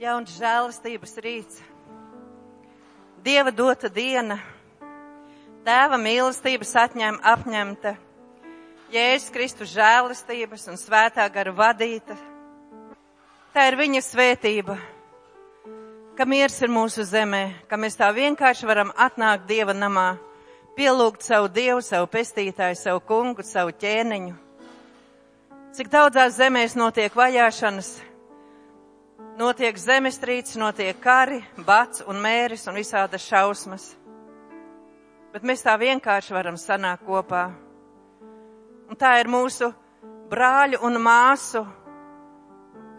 jauns žēlastības rīts, Dieva dota diena, Tēva mīlestības atņem, apņemta, Jēzus Kristus žēlastības un svētā gara vadīta. Tā ir viņa svētība, ka miers ir mūsu zemē, ka mēs tā vienkārši varam atnākt Dieva namā, pielūgt savu Dievu, savu pestītāju, savu kungu, savu ķēniņu. Cik daudzās zemēs notiek vajāšanas, notiek zemestrīces, notiek kari, bats un mēris un visādas šausmas. Bet mēs tā vienkārši varam sanākt kopā. Un tā ir mūsu brāļu un māsu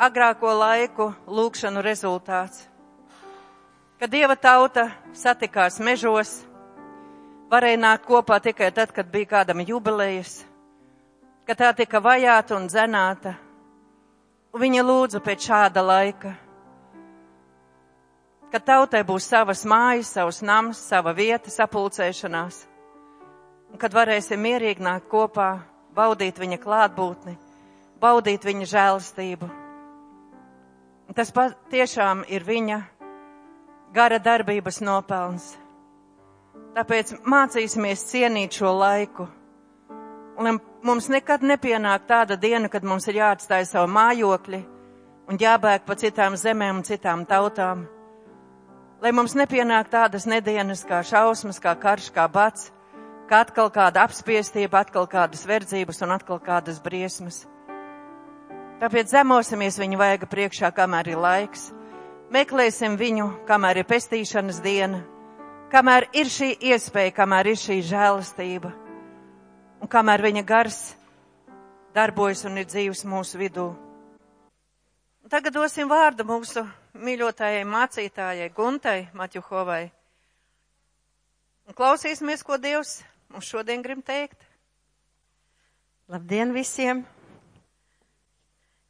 agrāko laiku lūkšanu rezultāts. Kad dieva tauta satikās mežos, varēja nākt kopā tikai tad, kad bija kādam jubilejas, kad tā tika vajāta un dzenāta Viņa lūdza pēc šāda laika, kad tautai būs savas mājas, savs nams, sava vieta sapulcēšanās, un kad varēsim mierīgi nākt kopā, baudīt viņa klātbūtni, baudīt viņa žēlastību. Un tas tiešām ir viņa gara darbības nopelns. Tāpēc mācīsimies cienīt šo laiku Un mums nekad nepienāk tāda diena, kad mums ir jāatstāj savu mājokli un jābēg pa citām zemēm un citām tautām. Lai mums nepienāk tādas nedēļas kā šausmas, kā karš, kā bats, kā atkal kāda apspiestība, atkal kādas verdzības un atkal kādas briesmas. Tāpēc zemosimies viņu vaiga priekšā, kamēr ir laiks. Meklēsim viņu, kamēr ir pestīšanas diena, kamēr ir šī iespēja, kamēr ir šī žēlastība un kamēr viņa gars darbojas un ir dzīves mūsu vidū. Un tagad dosim vārdu mūsu mīļotājai mācītājai Guntai Maķuhovai. Un klausīsimies, ko Dievs mums šodien grib teikt. Labdien visiem,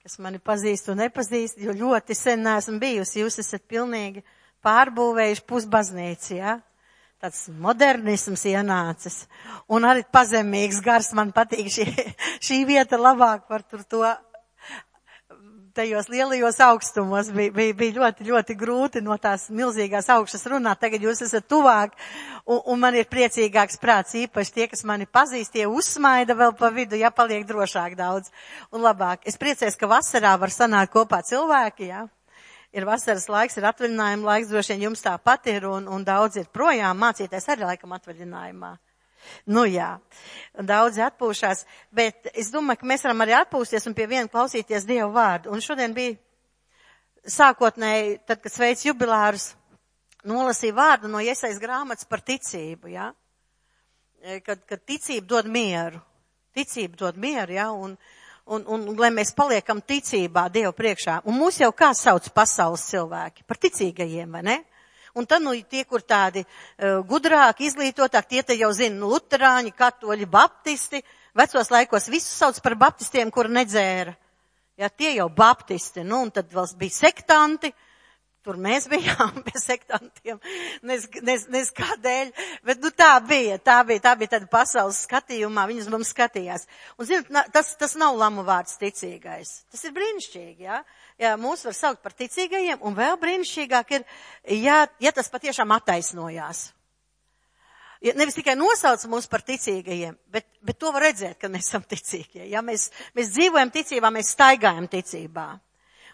kas mani pazīst un nepazīst, jo ļoti sen neesmu bijusi. Jūs esat pilnīgi pārbūvējuši pusbaznīci, jā? Ja? Tāds modernisms ienācis un arī pazemīgs gars. Man patīk šī, šī vieta labāk par tur to tajos lielajos augstumos bija, bija, bija ļoti, ļoti grūti no tās milzīgās augšas runāt. Tagad jūs esat tuvāk un, un man ir priecīgāks prāts. Īpaši tie, kas mani pazīst, tie uzsmaida vēl pa vidu, ja paliek drošāk daudz un labāk. Es priecājos, ka vasarā var sanākt kopā cilvēki, jā. Ja? Ir vasaras laiks, ir atvaļinājuma laiks, droši vien jums tāpat ir, un, un daudz ir projām mācīties arī laikam atvaļinājumā. Nu jā, daudzi atpūšās, bet es domāju, ka mēs varam arī atpūsties un pie viena klausīties Dievu vārdu. Un šodien bija sākotnēji, tad, kad sveic jubilārus, nolasīja vārdu no iesaist grāmatas par ticību, jā. Ja? Kad, kad ticība dod mieru. Ticība dod mieru, jā, ja? un, un, un, un lai mēs paliekam ticībā Dievu priekšā. Un mūs jau kā sauc pasaules cilvēki? Par ticīgajiem, vai ne? Un tad, nu, tie, kur tādi uh, gudrāki, izglītotāki, tie te jau zina, nu, luterāņi, katoļi, baptisti, vecos laikos visus sauc par baptistiem, kur nedzēra. Jā, tie jau baptisti, nu, un tad vēl bija sektanti, Tur mēs bijām pie sektantiem, nes, nes, nes kādēļ, bet nu tā bija, tā bija, tā bija tāda pasaules skatījumā, viņas mums skatījās. Un zinot, tas, tas nav lamu vārds ticīgais. Tas ir brīnišķīgi, jā. Jā, mūs var saukt par ticīgajiem, un vēl brīnišķīgāk ir, ja, ja tas patiešām attaisnojās. Ja nevis tikai nosauc mūs par ticīgajiem, bet, bet to var redzēt, ka mēs esam ticīgie. Ja mēs, mēs dzīvojam ticībā, mēs staigājam ticībā.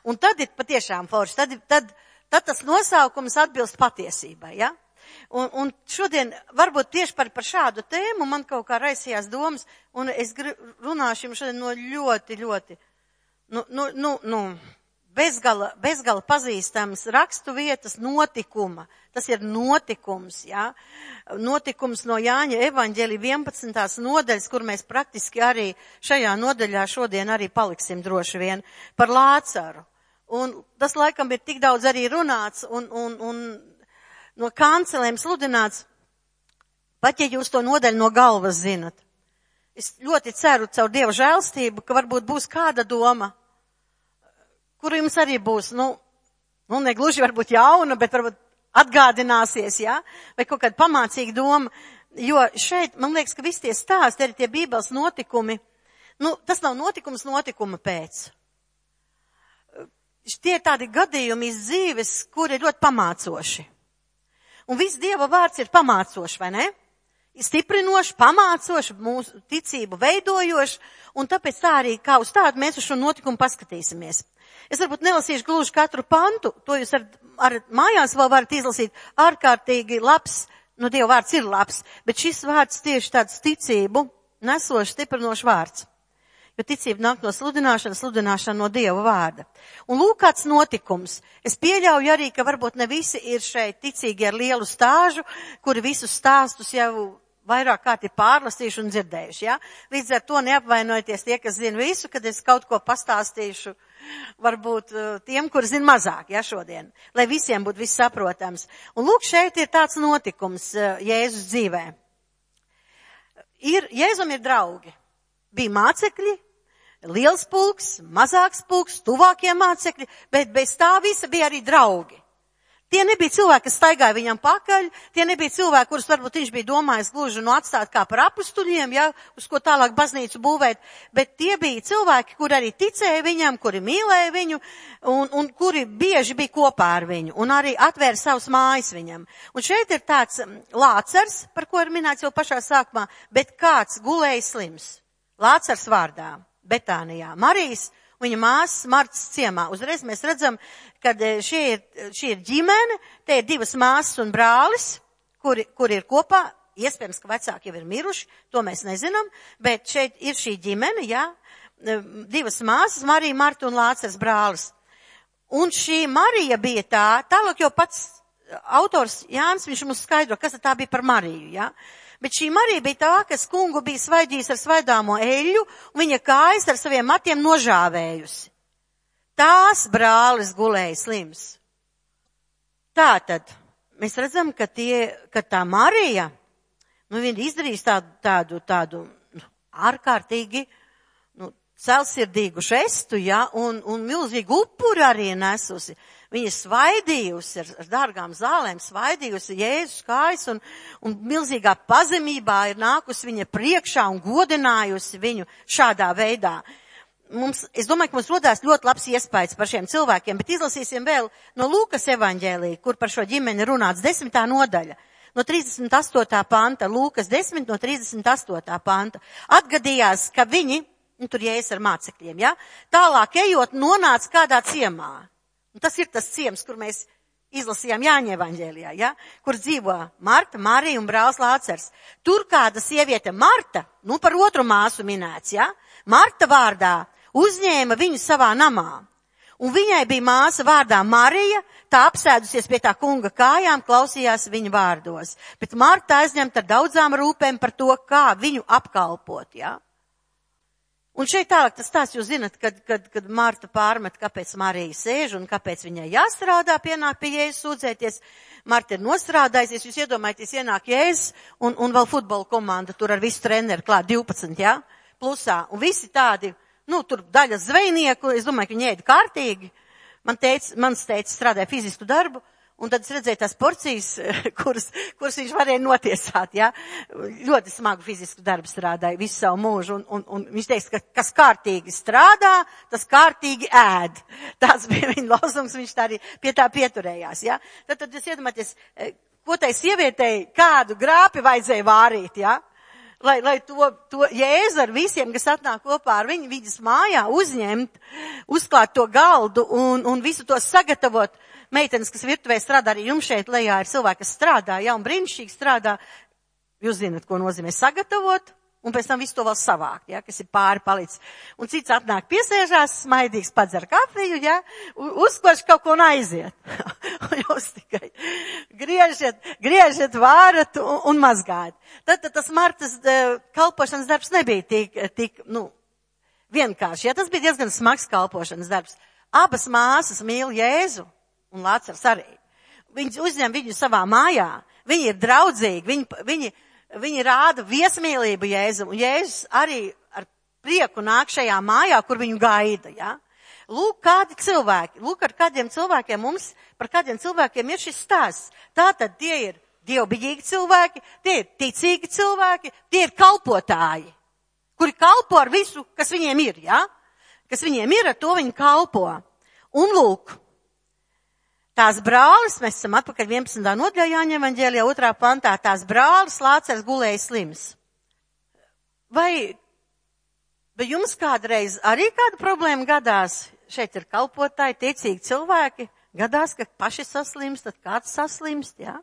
Un tad ir patiešām forši. Tad, tad, tad tas nosaukums atbilst patiesībai, ja? Un, un šodien varbūt tieši par, par šādu tēmu man kaut kā raisījās domas, un es runāšu jums šodien no ļoti, ļoti, nu, nu, nu, nu bezgala, bezgala pazīstams rakstu vietas notikuma. Tas ir notikums, jā. Notikums no Jāņa evaņģēlī 11. nodaļas, kur mēs praktiski arī šajā nodaļā šodien arī paliksim droši vien par Lācaru. Un tas laikam ir tik daudz arī runāts un, un, un no kancelēm sludināts, pat ja jūs to nodaļu no galvas zinat. Es ļoti ceru caur Dieva žēlstību, ka varbūt būs kāda doma, kuru jums arī būs, nu, nu negluži varbūt jauna, bet varbūt atgādināsies, jā, ja? vai kaut kāda pamācīga doma, jo šeit, man liekas, ka visi tie stāsti, arī tie bībeles notikumi, nu, tas nav notikums notikuma pēc tie ir tādi gadījumi iz dzīves, kuri ir ļoti pamācoši. Un viss Dieva vārds ir pamācoši, vai ne? Stiprinoši, pamācoši, mūsu ticību veidojoši, un tāpēc tā arī kā uz tādu mēs uz šo notikumu paskatīsimies. Es varbūt nelasīšu gluži katru pantu, to jūs ar, ar mājās vēl varat izlasīt. Ārkārtīgi labs, nu Dieva vārds ir labs, bet šis vārds tieši tāds ticību nesošs, stiprinošs vārds jo ticība nāk no sludināšanas, sludināšana no Dieva vārda. Un lūk, kāds notikums. Es pieļauju arī, ka varbūt ne visi ir šeit ticīgi ar lielu stāžu, kuri visus stāstus jau vairāk kārt ir pārlasījuši un dzirdējuši, ja? Līdz ar to neapvainojieties tie, kas zina visu, kad es kaut ko pastāstīšu, varbūt uh, tiem, kur zina mazāk, ja, šodien, lai visiem būtu viss saprotams. Un lūk, šeit ir tāds notikums uh, Jēzus dzīvē. Ir, Jēzum ir draugi. Bija mācekļi, liels pulks, mazāks pulks, tuvākie mācekļi, bet bez tā visa bija arī draugi. Tie nebija cilvēki, kas staigāja viņam pakaļ, tie nebija cilvēki, kurus varbūt viņš bija domājis gluži nu atstāt kā par apustuļiem, ja, uz ko tālāk baznīcu būvēt, bet tie bija cilvēki, kuri arī ticēja viņam, kuri mīlēja viņu un, un kuri bieži bija kopā ar viņu un arī atvēra savus mājas viņam. Un šeit ir tāds mm, lācars, par ko ir minēts jau pašā sākumā, bet kāds gulēja slims. Lācars vārdā. Betānijā. Marijas viņa māsas Martas ciemā. Uzreiz mēs redzam, ka e, šī ir, šī ir ģimene, te ir divas māsas un brālis, kuri, kuri ir kopā. Iespējams, ka vecāki jau ir miruši, to mēs nezinām, bet šeit ir šī ģimene, jā, e, divas māsas, Marija, Marta un Lācars brālis. Un šī Marija bija tā, tālāk jau pats autors Jānis, viņš mums skaidro, kas tā bija par Mariju, jā. Ja? Bet šī Marija bija tā, kas kungu bija svaidījis ar svaidāmo eļu, un viņa kājas ar saviem matiem nožāvējusi. Tās brālis gulēja slims. Tātad, mēs redzam, ka, tie, ka tā Marija, nu, viņa izdarīs tādu, tādu, tādu nu, ārkārtīgi, nu, celsirdīgu žestu, ja, un, un milzīgu upuru arī nesusi. Viņa svaidījusi ar, ar dārgām zālēm, svaidījusi Jēzus kājas un, un milzīgā pazemībā ir nākusi viņa priekšā un godinājusi viņu šādā veidā. Mums, es domāju, ka mums rodās ļoti labs iespējas par šiem cilvēkiem, bet izlasīsim vēl no Lūkas evaņģēlī, kur par šo ģimeni runāts desmitā nodaļa no 38. panta, Lūkas 10 no 38. panta, atgadījās, ka viņi, nu, tur jēs ar mācekļiem, ja, tālāk ejot, nonāca kādā ciemā. Un tas ir tas ciems, kur mēs izlasījām Jāņa evaņģēlijā, ja? kur dzīvo Marta, Marija un brālis Lācers. Tur kāda sieviete Marta, nu par otru māsu minēts, ja? Marta vārdā uzņēma viņu savā namā. Un viņai bija māsa vārdā Marija, tā apsēdusies pie tā kunga kājām, klausījās viņa vārdos. Bet Marta aizņemta ar daudzām rūpēm par to, kā viņu apkalpot, ja? Un šeit tālāk tas tās, jūs zinat, kad, kad, kad Marta pārmet, kāpēc Marija sēž un kāpēc viņai jāstrādā, pienāk pie Jēzus sūdzēties. Marta ir nostrādājusies, jūs iedomājaties, ienāk Jēzus un, un vēl futbola komanda tur ar visu treneru klāt 12, jā, ja? plusā. Un visi tādi, nu, tur daļa zvejnieku, es domāju, ka viņi ēda kārtīgi. Man teica, mans teica strādāja fizisku darbu, Un tad es redzēju tās porcijas, kuras, kuras viņš varēja notiesāt. Ja? Ļoti smagu fizisku darbu strādāja visu savu mūžu. Un, un, un viņš teica, ka kas kārtīgi strādā, tas kārtīgi ēd. Tas bija viņa lozums, viņš tā arī pie tā pieturējās, jā. Ja? Tad, tad jūs iedomājaties, eh, ko tai sievietei, kādu grāpi vajadzēja vārīt. Ja? lai, lai to, to jēzu ar visiem, kas atnāk kopā ar viņu, viņas mājā uzņemt, uzklāt to galdu un, un visu to sagatavot meitenes, kas virtuvē strādā, arī jums šeit lejā ir cilvēki, kas strādā, ja, un brīnišķīgi strādā. Jūs zinat, ko nozīmē sagatavot, un pēc tam visu to vēl savākt, ja, kas ir pāri palicis. Un cits atnāk piesēžās, smaidīgs padzer kafiju, ja, uzkoš kaut ko un aiziet. jūs tikai griežiet, griežiet, vārat un, un mazgājat. Tad, tad tas Martas uh, kalpošanas darbs nebija tik, tik, nu, vienkārši, ja, tas bija diezgan smags kalpošanas darbs. Abas māsas mīl Jēzu un Lācars arī. Viņi uzņem viņu savā mājā, viņi ir draudzīgi, viņi, viņi, viņi rāda viesmīlību Jēzum, un Jēzus arī ar prieku nāk šajā mājā, kur viņu gaida, ja? Lūk, kādi cilvēki, lūk, ar kādiem cilvēkiem mums, par kādiem cilvēkiem ir šis stāsts. Tātad tie ir dievbijīgi cilvēki, tie ir ticīgi cilvēki, tie ir kalpotāji, kuri kalpo ar visu, kas viņiem ir, ja? Kas viņiem ir, ar to viņi kalpo. Un lūk, tās brālis, mēs esam atpakaļ 11. nodaļā Jāņem Evanģēlijā otrā pantā, tās brālis Lācers gulēja slims. Vai, vai jums kādreiz arī kāda problēma gadās? Šeit ir kalpotāji, tiecīgi cilvēki. Gadās, ka paši saslimst, tad kāds saslimst, jā.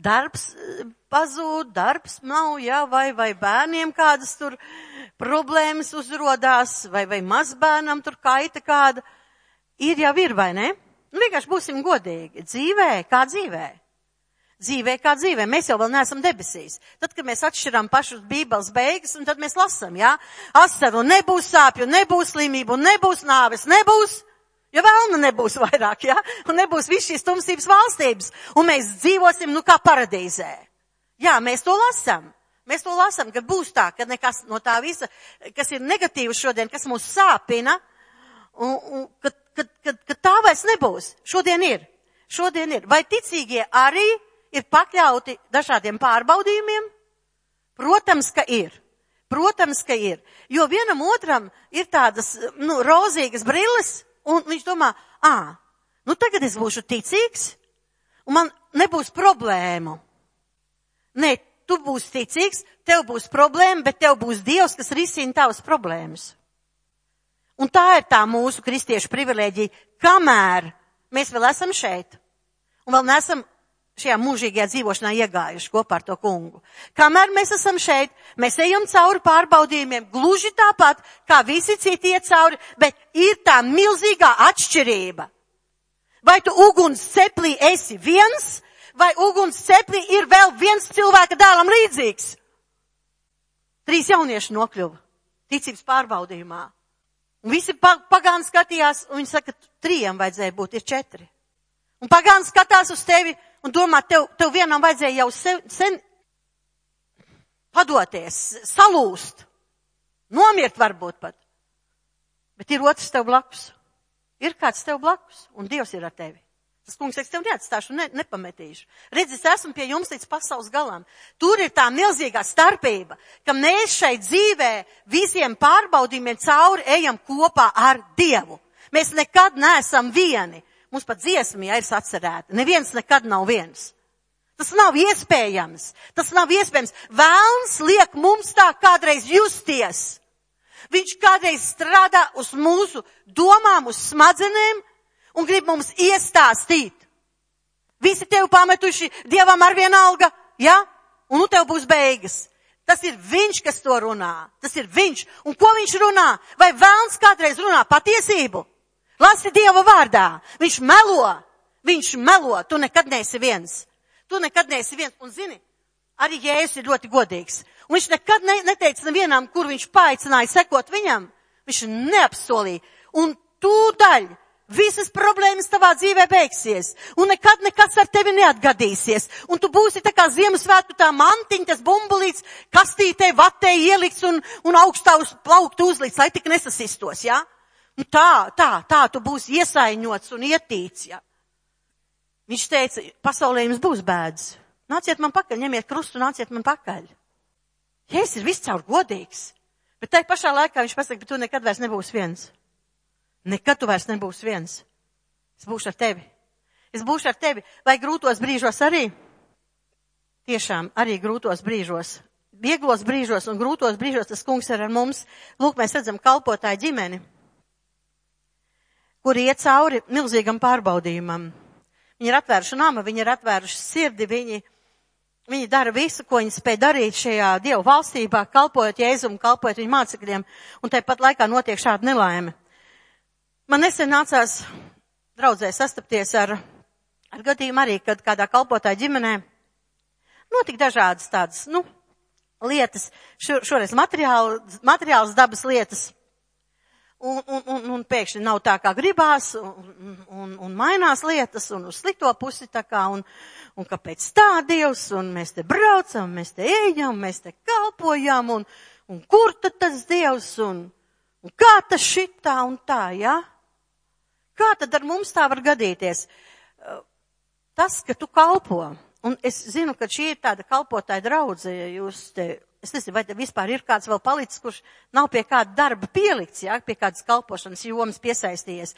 Darbs eh, pazūd, darbs nav, jā, vai, vai bērniem kādas tur problēmas uzrodās, vai, vai mazbērnam tur kaita kāda. Ir jau ir, vai ne? Vienkārši būsim godīgi. Dzīvē, kā dzīvē? Dzīvē kā dzīvē. Mēs jau vēl neesam debesīs. Tad, kad mēs atšķiram pašus bībeles beigas, un tad mēs lasam, jā, asaru nebūs sāpju, nebūs slimību, nebūs nāves, nebūs. Jo vēlna nebūs vairāk, jā, un nebūs viss šīs tumsības valstības, un mēs dzīvosim, nu, kā paradīzē. Jā, mēs to lasam. Mēs to lasam, ka būs tā, ka nekas no tā visa, kas ir negatīvs šodien, kas mūs sāpina, un, un ka, ka, ka, ka tā vairs nebūs. Šodien ir. Šodien ir. Vai ticīgie arī ir pakļauti dažādiem pārbaudījumiem? Protams, ka ir. Protams, ka ir. Jo vienam otram ir tādas, nu, rozīgas brilles, un viņš domā, ā, nu tagad es būšu ticīgs, un man nebūs problēmu. Nē, tu būsi ticīgs, tev būs problēma, bet tev būs Dievs, kas risina tavas problēmas. Un tā ir tā mūsu kristiešu privilēģija, kamēr mēs vēl esam šeit. Un vēl neesam šajā mūžīgajā dzīvošanā iegājuši kopā ar to kungu. Kamēr mēs esam šeit, mēs ejam cauri pārbaudījumiem, gluži tāpat, kā visi citi iet cauri, bet ir tā milzīgā atšķirība. Vai tu uguns ceplī esi viens, vai uguns ceplī ir vēl viens cilvēka dēlam līdzīgs? Trīs jaunieši nokļuva ticības pārbaudījumā. Un visi pagāni skatījās, un viņi saka, trījiem vajadzēja būt, ir četri. Un pagāni skatās uz tevi un domā, tev, tev vienam vajadzēja jau sen, sen padoties, salūst, nomirt varbūt pat. Bet ir otrs tev blakus. Ir kāds tev blakus, un Dievs ir ar tevi. Tas kungs teiks, tev neatstāšu, ne, nepametīšu. Redz, es esmu pie jums līdz pasaules galam. Tur ir tā milzīgā starpība, ka mēs šeit dzīvē visiem pārbaudījumiem cauri ejam kopā ar Dievu. Mēs nekad neesam vieni. Mums pat dziesma ja, ir sacerēta. Neviens nekad nav viens. Tas nav iespējams. Tas nav iespējams. Vēlns liek mums tā kādreiz justies. Viņš kādreiz strādā uz mūsu domām, uz smadzenēm, un grib mums iestāstīt. Visi tevi pametuši dievam ar vienalga, ja? Un nu tev būs beigas. Tas ir viņš, kas to runā. Tas ir viņš. Un ko viņš runā? Vai vēlns kādreiz runā patiesību? Lasi Dieva vārdā. Viņš melo. Viņš melo. Tu nekad neesi viens. Tu nekad neesi viens. Un zini, arī Jēzus ir ļoti godīgs. Un viņš nekad ne, neteica nevienam, kur viņš paaicināja sekot viņam. Viņš neapsolīja. Un tūdaļ Visas problēmas tavā dzīvē beigsies, un nekad nekas ar tevi neatgadīsies. Un tu būsi tā kā Ziemassvētku tā mantiņa, tas bumbulīts, kastītē, vatē ielikts un, un augstā uz plauktu uzlikts, lai tik nesasistos, jā? Ja? Un tā, tā, tā tu būsi iesaiņots un ietīts, jā. Ja? Viņš teica, pasaulē jums būs bēdas. Nāciet man pakaļ, ņemiet krustu, nāciet man pakaļ. Jēzus ir viscaur godīgs, bet tai pašā laikā viņš pasaka, bet tu nekad vairs nebūsi viens. Nekad tu vairs nebūsi viens. Es būšu ar tevi. Es būšu ar tevi. Vai grūtos brīžos arī? Tiešām arī grūtos brīžos. Vieglos brīžos un grūtos brīžos tas kungs ir ar mums. Lūk, mēs redzam kalpotāju ģimeni, kuri iet cauri milzīgam pārbaudījumam. Viņi ir atvēruši nama, viņi ir atvēruši sirdi, viņi, viņi dara visu, ko viņi spēj darīt šajā Dievu valstībā, kalpojot Jēzum, kalpojot viņu mācekļiem, un tāpat laikā notiek šāda nelaime. Man nesen nācās draudzē sastapties ar, ar gadījumu arī, kad kādā kalpotāja ģimenē notika dažādas tādas, nu, lietas, šo, šoreiz materiāli, materiāls dabas lietas. Un, un, un, un pēkšņi nav tā, kā gribās, un, un, un mainās lietas, un uz slikto pusi tā kā, un, un kāpēc tā Dievs, un mēs te braucam, mēs te ejam, mēs te kalpojam, un, un kur tad tas Dievs, un, un kā tas šitā un tā, jā? Ja? Kā tad ar mums tā var gadīties? Tas, ka tu kalpo, un es zinu, ka šī ir tāda kalpotāja draudze, ja jūs te, es nezinu, vai te vispār ir kāds vēl palicis, kurš nav pie kāda darba pielikts, jā, ja, pie kādas kalpošanas jomas piesaistījies.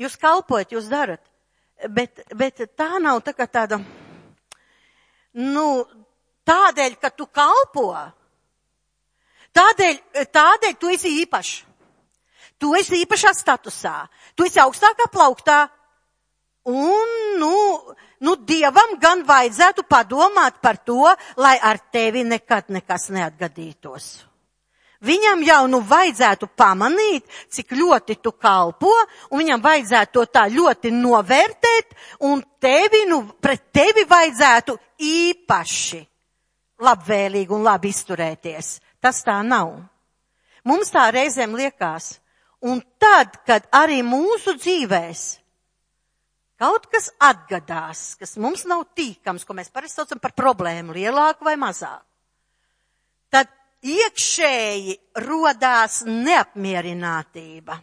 Jūs kalpojat, jūs darat. Bet, bet tā nav tā kā tāda, nu, tādēļ, ka tu kalpo. Tādēļ, tādēļ tu esi īpašs. Tu esi īpašā statusā. Tu esi augstākā plauktā. Un, nu, nu, Dievam gan vajadzētu padomāt par to, lai ar tevi nekad nekas neatgadītos. Viņam jau nu vajadzētu pamanīt, cik ļoti tu kalpo, un viņam vajadzētu to tā ļoti novērtēt, un tevi, nu, pret tevi vajadzētu īpaši labvēlīgi un labi izturēties. Tas tā nav. Mums tā reizēm liekas. Un tad, kad arī mūsu dzīvēs kaut kas atgadās, kas mums nav tīkams, ko mēs parasti saucam par problēmu, lielāku vai mazāku, tad iekšēji rodās neapmierinātība.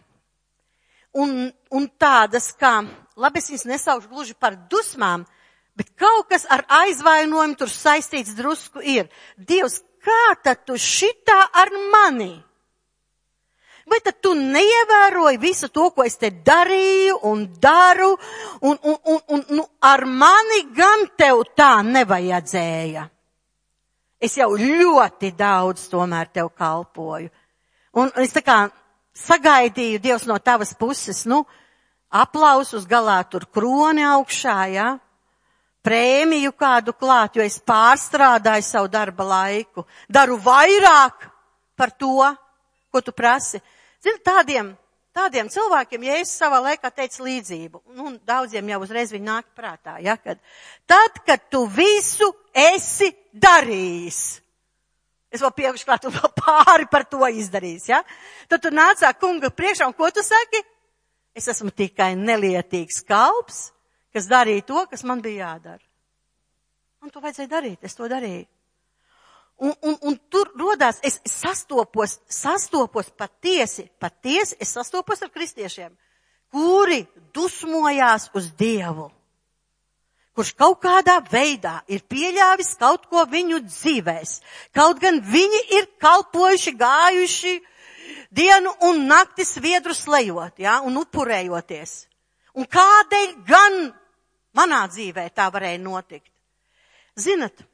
Un, un tādas kā, labi, es viņas nesaukšu gluži par dusmām, bet kaut kas ar aizvainojumu tur saistīts drusku ir. Dievs, kā tad tu šitā ar mani? Vai tad tu neievēroji visu to, ko es te darīju un daru, un, un, un, un nu, ar mani gan tev tā nevajadzēja? Es jau ļoti daudz tomēr tev kalpoju. Un es tā kā sagaidīju Dievs no tavas puses, nu, aplausus galā tur kroni augšā, ja? Prēmiju kādu klāt, jo es pārstrādāju savu darba laiku. Daru vairāk par to, ko tu prasi. Zini, tādiem Tādiem cilvēkiem, ja es savā laikā teicu līdzību, nu, daudziem jau uzreiz viņi nāk prātā, ja, kad tad, kad tu visu esi darījis, es vēl pieauguši klāt un vēl pāri par to izdarījis, ja, tad tu nācā kunga priekšā un ko tu saki? Es esmu tikai nelietīgs kalps, kas darīja to, kas man bija jādara. Man to vajadzēja darīt, es to darīju. Un, un, un tur rodās, es sastopos, sastopos patiesi, patiesi, es sastopos ar kristiešiem, kuri dusmojās uz Dievu, kurš kaut kādā veidā ir pieļāvis kaut ko viņu dzīvēs. Kaut gan viņi ir kalpojuši, gājuši dienu un nakti sviedru slejot, ja, un upurējoties. Un kādēļ gan manā dzīvē tā varēja notikt? Zinat,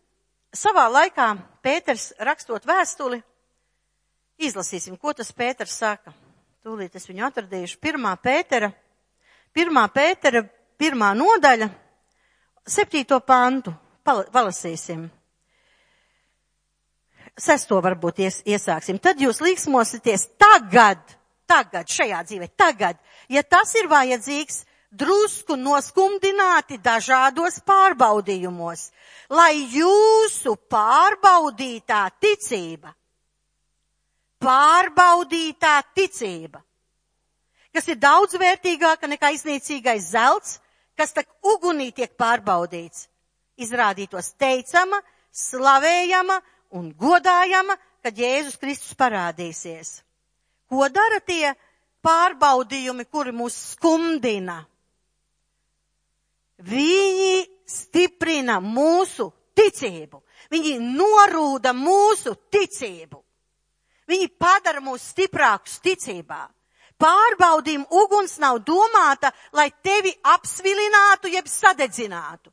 savā laikā Pēters rakstot vēstuli, izlasīsim, ko tas Pēters saka. Tūlīt es viņu atradīšu. Pirmā Pētera, pirmā Pētera, pirmā nodaļa, septīto pantu, palasīsim. Sesto varbūt ies, iesāksim. Tad jūs līksmosieties tagad, tagad, šajā dzīvē, tagad, ja tas ir vajadzīgs, drusku noskumdināti dažādos pārbaudījumos, lai jūsu pārbaudītā ticība, pārbaudītā ticība, kas ir daudz vērtīgāka nekā iznīcīgais zelts, kas tak ugunī tiek pārbaudīts, izrādītos teicama, slavējama un godājama, kad Jēzus Kristus parādīsies. Ko dara tie pārbaudījumi, kuri mūs skumdina? Viņi stiprina mūsu ticību. Viņi norūda mūsu ticību. Viņi padara mūs stiprākus ticībā. Pārbaudījuma uguns nav domāta, lai tevi apsvilinātu jeb sadedzinātu.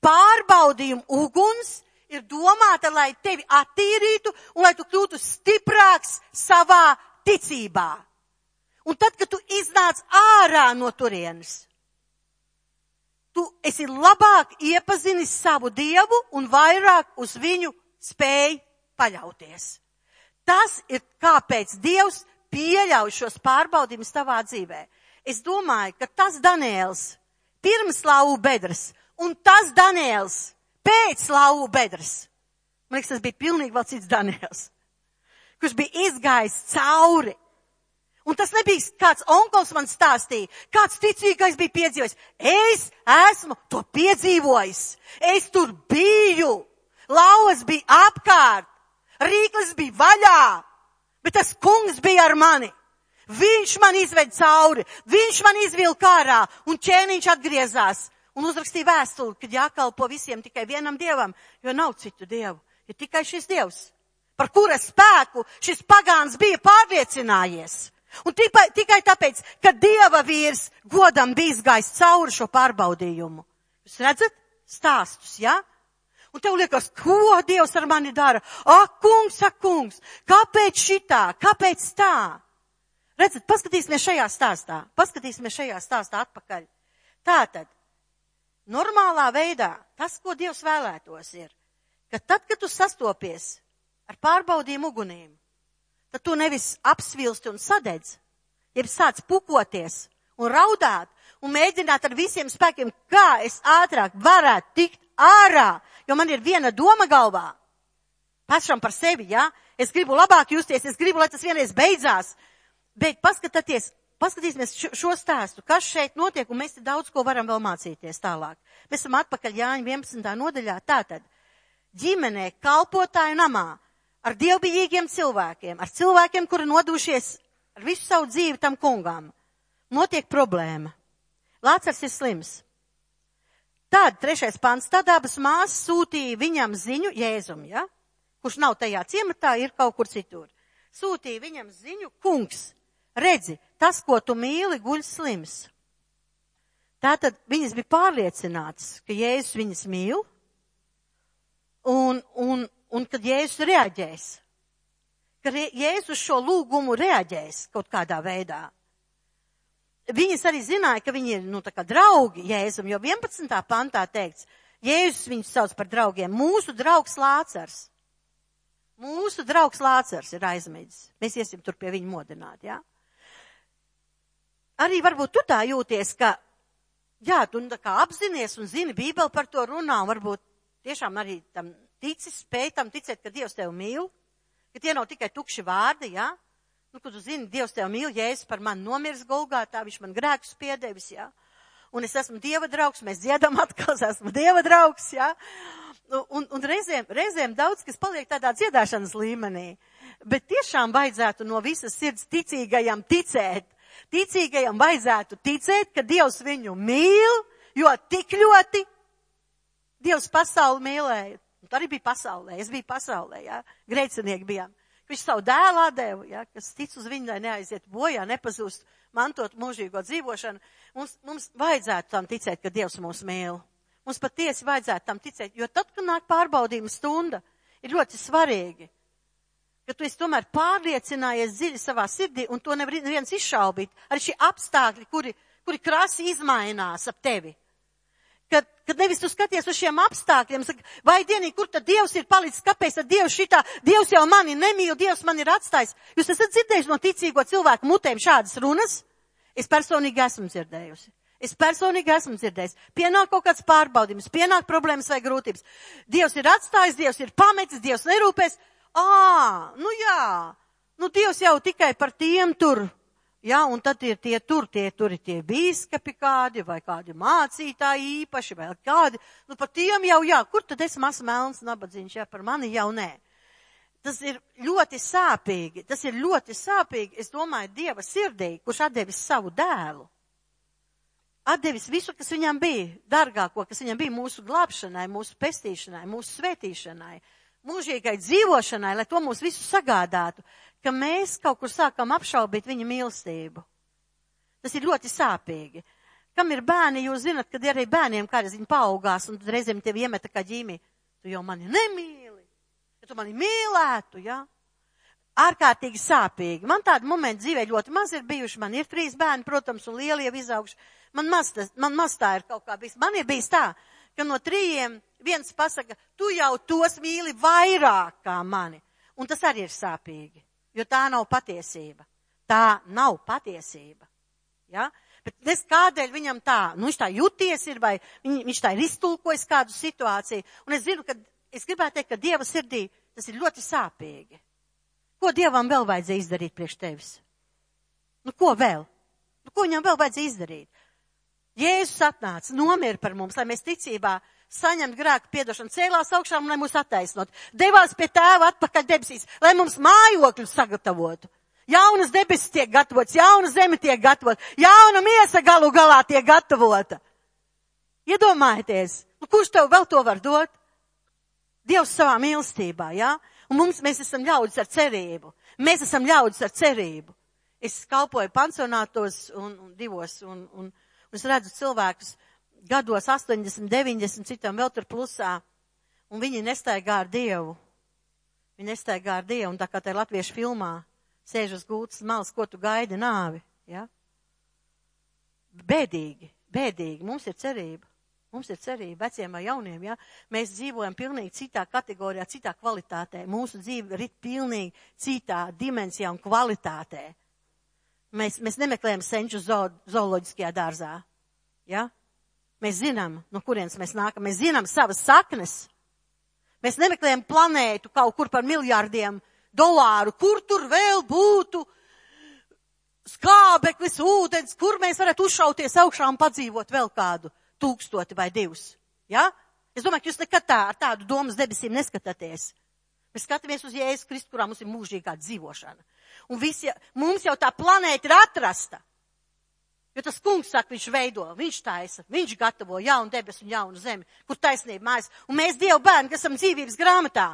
Pārbaudījuma uguns ir domāta, lai tevi attīrītu un lai tu kļūtu stiprāks savā ticībā. Un tad, kad tu iznāc ārā no turienes, tu esi labāk iepazinis savu dievu un vairāk uz viņu spēj paļauties. Tas ir kāpēc Dievs pieļauj šos pārbaudījumus tavā dzīvē. Es domāju, ka tas Daniels pirms lauvu bedres un tas Daniels pēc lauvu bedres. Man liekas, tas bija pilnīgi vēl cits Daniels, kurš bija izgājis cauri Un tas nebija kāds onkulis man stāstīja, kāds ticīgais bija piedzīvojis. Es esmu to piedzīvojis. Es tur biju. Lauvas bija apkārt. Rīklis bija vaļā. Bet tas kungs bija ar mani. Viņš man izved cauri. Viņš man izvilka ārā. Un ķēniņš atgriezās. Un uzrakstīja vēstuli, kad jākalpo visiem tikai vienam dievam, jo nav citu dievu. Ir tikai šis dievs, par kura spēku šis pagāns bija pārliecinājies Un tikai, tikai tāpēc, ka Dieva vīrs godam bijis gājis cauri šo pārbaudījumu. Jūs redzat stāstus, jā? Ja? Un tev liekas, ko Dievs ar mani dara? Ak, kungs, ak, kungs, kāpēc šitā, kāpēc tā? Redzat, paskatīsimies šajā stāstā, paskatīsimies šajā stāstā atpakaļ. Tātad, normālā veidā, tas, ko Dievs vēlētos, ir, ka tad, kad tu sastopies ar pārbaudījumu ugunīm, tad tu nevis apsvilsti un sadedz, jeb sāc pukoties un raudāt un mēģināt ar visiem spēkiem, kā es ātrāk varētu tikt ārā, jo man ir viena doma galvā. Pašam par sevi, jā. Ja? Es gribu labāk justies, es gribu, lai tas vienreiz beidzās. Bet paskatieties, paskatīsimies šo, stāstu, kas šeit notiek, un mēs te daudz ko varam vēl mācīties tālāk. Mēs esam atpakaļ Jāņa 11. nodaļā. Tātad, ģimenē, kalpotāju namā, ar dievbijīgiem cilvēkiem, ar cilvēkiem, kuri nodušies ar visu savu dzīvi tam kungām, notiek problēma. Lācars ir slims. Tad, trešais pants, tad abas māsas sūtīja viņam ziņu Jēzum, ja? kurš nav tajā ciematā, ir kaut kur citur. Sūtīja viņam ziņu, kungs, redzi, tas, ko tu mīli, guļ slims. Tātad viņas bija pārliecinātas, ka Jēzus viņas mīl, un, un, un kad Jēzus reaģēs, ka Jēzus šo lūgumu reaģēs kaut kādā veidā viņas arī zināja, ka viņi ir, nu, tā kā draugi Jēzum, jo 11. pantā teikts, Jēzus viņus sauc par draugiem. Mūsu draugs Lācars. Mūsu draugs Lācars ir aizmidzis. Mēs iesim tur pie viņa modināt, jā? Arī varbūt tu tā jūties, ka, jā, tu tā kā apzinies un zini, Bībeli par to runā, un varbūt tiešām arī tam tici, spēj tam ticēt, ka Dievs tevi mīl, ka tie nav tikai tukši vārdi, jā? Nu, kad tu zini, Dievs tev mīl, Jēzus par mani nomirs Golgātā, viņš man grēkus piedevis, jā. Un es esmu Dieva draugs, mēs dziedam atkal, es esmu Dieva draugs, jā. Un, un reizēm, reizēm daudz, kas paliek tādā dziedāšanas līmenī. Bet tiešām vajadzētu no visas sirds ticīgajam ticēt. Ticīgajam vajadzētu ticēt, ka Dievs viņu mīl, jo tik ļoti Dievs pasauli mīlēja. Un tā arī bija pasaulē, es biju pasaulē, jā. Grēcinieki bijām. Viņš savu dēlu atdeva, ja, kas tic uz viņu, lai neaiziet bojā, nepazūst, mantot mūžīgo dzīvošanu. Mums, mums vajadzētu tam ticēt, ka Dievs mūs mīl. Mums patiesi vajadzētu tam ticēt, jo tad, kad nāk pārbaudījuma stunda, ir ļoti svarīgi, ka tu esi tomēr pārliecinājies dziļi savā sirdī, un to neviens izšaubīt. Arī šie apstākļi, kuri, kuri krasi izmainās ap tevi. Kad, nevis tu skaties uz šiem apstākļiem, saka, vai dienī, kur tad Dievs ir palicis, kāpēc tad Dievs šitā, Dievs jau mani nemīl, Dievs man ir atstājis. Jūs esat dzirdējuši no ticīgo cilvēku mutēm šādas runas? Es personīgi esmu dzirdējusi. Es personīgi esmu dzirdējis. Pienāk kaut kāds pārbaudījums, pienāk problēmas vai grūtības. Dievs ir atstājis, Dievs ir pametis, Dievs nerūpēs. Ā, nu jā, nu Dievs jau tikai par tiem tur Ja, un tad ir tie tur, tie tur ir tie bīskapi kādi, vai kādi mācītāji īpaši, vai kādi. Nu, par tiem jau, jā, kur tad es mazs melns nabadzīņš, ja par mani jau nē. Tas ir ļoti sāpīgi, tas ir ļoti sāpīgi, es domāju, Dieva sirdī, kurš atdevis savu dēlu. Atdevis visu, kas viņam bija, dargāko, kas viņam bija mūsu glābšanai, mūsu pestīšanai, mūsu svētīšanai, mūžīgai dzīvošanai, lai to mūs visu sagādātu ka mēs kaut kur sākam apšaubīt viņa mīlestību. Tas ir ļoti sāpīgi. Kam ir bērni, jūs zinat, kad arī bērniem kādreiz viņi paaugās un reizēm tevi iemeta kā ģīmi. Tu jau mani nemīli. Ja tu mani mīlētu, jā. Ja? Ārkārtīgi sāpīgi. Man tādi momenti dzīvē ļoti maz ir bijuši. Man ir trīs bērni, protams, un lieli jau izauguši. Man maz, tas, man maz tā ir kaut kā bijis. Man ir bijis tā, ka no trījiem viens pasaka, tu jau tos mīli vairāk kā mani. Un tas arī ir sāpīgi jo tā nav patiesība. Tā nav patiesība. Ja? Bet es kādēļ viņam tā, nu viņš tā juties ir, vai viņ, viņš tā ir iztulkojis kādu situāciju. Un es zinu, ka es gribētu teikt, ka Dieva sirdī tas ir ļoti sāpīgi. Ko Dievam vēl vajadzēja izdarīt priekš tevis? Nu, ko vēl? Nu, ko viņam vēl vajadzēja izdarīt? Jēzus atnāca, nomira par mums, lai mēs ticībā saņemt grēku piedošanu, cēlās augšām, lai mūs attaisnot, devās pie tēva atpakaļ debesīs, lai mums mājokļu sagatavotu. Jaunas debesis tiek gatavots, jauna zeme tiek gatavota, jauna miesa galu galā tiek gatavota. Iedomājieties, nu, kurš tev vēl to var dot? Dievs savā mīlestībā, jā? Ja? Un mums, mēs esam ļaudis ar cerību. Mēs esam ļaudis ar cerību. Es kalpoju pansionātos un, un divos, un, un, un es redzu cilvēkus gados 80, 90, citam vēl tur plusā, un viņi nestaigā ar Dievu. Viņi nestaigā ar Dievu, un tā kā tā ir latviešu filmā, sēž uz gultas malas, ko tu gaidi nāvi, ja? Bēdīgi, bēdīgi, mums ir cerība. Mums ir cerība veciem vai jauniem, ja? Mēs dzīvojam pilnīgi citā kategorijā, citā kvalitātē. Mūsu dzīve ir pilnīgi citā dimensijā un kvalitātē. Mēs, mēs nemeklējam senču zo, zooloģiskajā dārzā, ja? Mēs zinām, no kurienes mēs nākam. Mēs zinām savas saknes. Mēs nemeklējam planētu kaut kur par miljārdiem dolāru, kur tur vēl būtu skābeklis, ūdens, kur mēs varētu uzšauties augšā un padzīvot vēl kādu tūkstoti vai divus. Ja? Es domāju, ka jūs nekad tā ar tādu domas debesīm neskatāties. Mēs skatāmies uz Jēzus Kristu, kurā mums ir mūžīgā dzīvošana. Un visi, mums jau tā planēta ir atrasta. Jo tas kungs saka, viņš veido, viņš taisa, viņš gatavo jaunu debesu un jaunu zemi, kur taisnība mājas. Un mēs Dievu bērni, kas esam dzīvības grāmatā.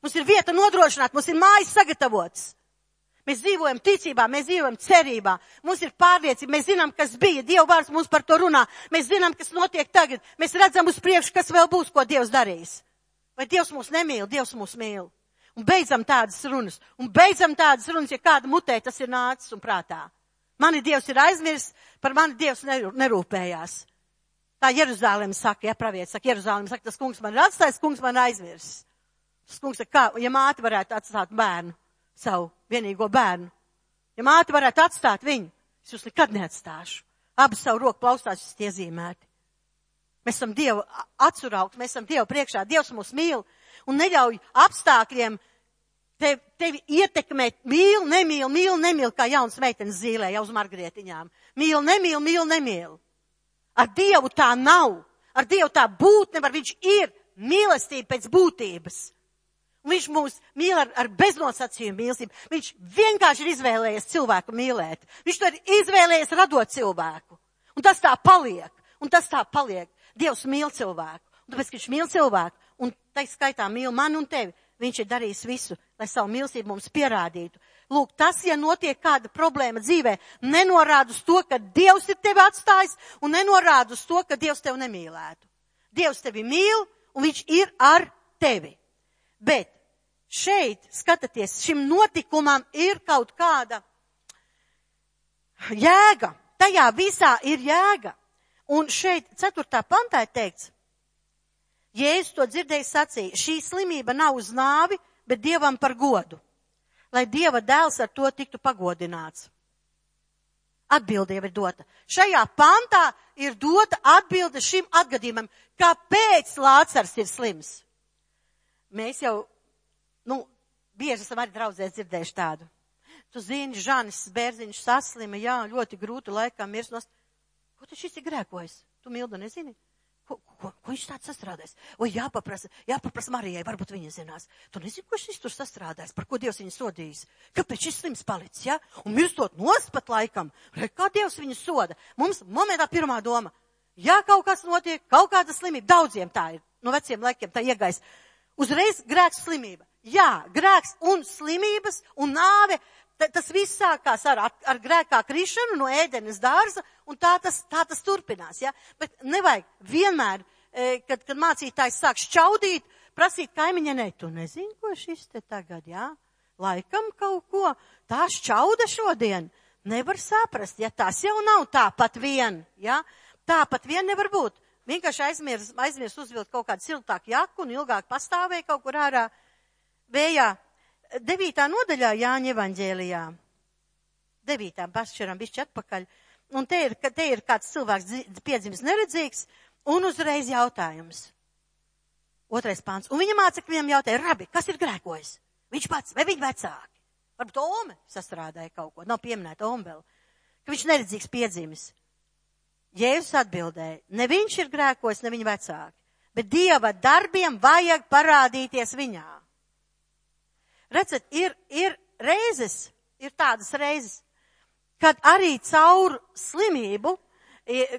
Mums ir vieta nodrošināta, mums ir mājas sagatavotas. Mēs dzīvojam ticībā, mēs dzīvojam cerībā, mums ir pārliecība, mēs zinām, kas bija, Dieva vārds mums par to runā, mēs zinām, kas notiek tagad, mēs redzam uz priekšu, kas vēl būs, ko Dievs darīs. Vai Dievs mūs nemīl, Dievs mūs mīl. Un beidzam tādas runas, un beidzam tādas runas, ja kāda mutē tas ir nācis un prātā. Mani Dievs ir aizmirsis, par mani Dievs nerūpējās. Tā Jeruzālēm saka, ja pravietis saka, Jeruzālēm saka, tas kungs man ir atstājis, kungs man ir aizmirsis. Tas kungs saka, kā, ja māte varētu atstāt bērnu, savu vienīgo bērnu. Ja māte varētu atstāt viņu, es jūs nekad neatstāšu. Abi savu roku plaustās jūs iezīmēti. Mēs esam Dievu atsuraugt, mēs esam Dievu priekšā, Dievs mūs mīl un neļauj apstākļiem tevi, tevi ietekmēt, mīl, nemīl, mīl, nemīl, kā jauns meitenes zīlē jau uz margrietiņām. Mīl, nemīl, mīl, nemīl. Ar Dievu tā nav. Ar Dievu tā būt nevar. Viņš ir mīlestība pēc būtības. Un viņš mūs mīl ar, ar beznosacījumu mīlestību. Viņš vienkārši ir izvēlējies cilvēku mīlēt. Viņš to ir izvēlējies radot cilvēku. Un tas tā paliek. Un tas tā paliek. Dievs mīl cilvēku. Un tāpēc, ka viņš mīl cilvēku, un tai skaitā mīl mani un tevi, viņš ir darījis visu, lai savu mīlestību mums pierādītu. Lūk, tas, ja notiek kāda problēma dzīvē, nenorāda uz to, ka Dievs ir tevi atstājis, un nenorāda uz to, ka Dievs tevi nemīlētu. Dievs tevi mīl, un viņš ir ar tevi. Bet šeit, skatāties, šim notikumam ir kaut kāda jēga. Tajā visā ir jēga. Un šeit, ceturtā pantā ir teikts, Jēzus to dzirdēja sacīja, šī slimība nav uz nāvi, bet Dievam par godu, lai Dieva dēls ar to tiktu pagodināts. Atbilde jau ir dota. Šajā pantā ir dota atbilde šim atgadījumam, kāpēc Lācars ir slims. Mēs jau, nu, bieži esam arī draudzēs dzirdējuši tādu. Tu zini, Žanis Bērziņš saslima, jā, ļoti grūti laikam mirs nost. Ko tu šis ir grēkojis? Tu mildu nezini? Ko, ko, ko viņš tāds sastrādājis? O, jāpaprasa, jāpaprasa Marijai, varbūt viņa zinās. Tu nezini, ko šis tur sastrādājis, par ko Dievs viņu sodījis. Kāpēc šis slims palicis? Ja? Un mirstot nost pat laikam, kā Dievs viņu soda. Mums momentā pirmā doma, ja kaut kas notiek, kaut kāda slimība, daudziem tā ir, no veciem laikiem tā iegais uzreiz grēks slimība. Jā, grēks un slimības un nāve, tas viss sākās ar, ar grēkā krišanu no ēdenes dārza, un tā tas, tā tas turpinās, ja? Bet nevajag vienmēr, e, kad, kad mācītājs sāk šķaudīt, prasīt kaimiņa, ne, tu nezini, ko šis te tagad, jā? Laikam kaut ko, tā šķauda šodien. Nevar saprast, ja tas jau nav tāpat vien, ja? Tāpat vien nevar būt. Vienkārši aizmirs, aizmirs uzvilkt kaut kādu siltāku jaku un ilgāk pastāvēja kaut kur ārā vējā. Devītā nodaļā Jāņa evaņģēlijā. Devītā pašķiram bišķi atpakaļ. Un te ir, te ir kāds cilvēks piedzimis neredzīgs un uzreiz jautājums. Otrais pāns. Un viņa mācekļi viņam jautāja, rabi, kas ir grēkojis? Viņš pats vai viņa vecāki? Varbūt Ome sastrādāja kaut ko, nav pieminēta Ome vēl. Ka viņš neredzīgs piedzimis. Jēzus atbildēja, ne viņš ir grēkojis, ne viņa vecāki, bet Dieva darbiem vajag parādīties viņā. Redzat, ir, ir reizes, ir tādas reizes, kad arī caur slimību,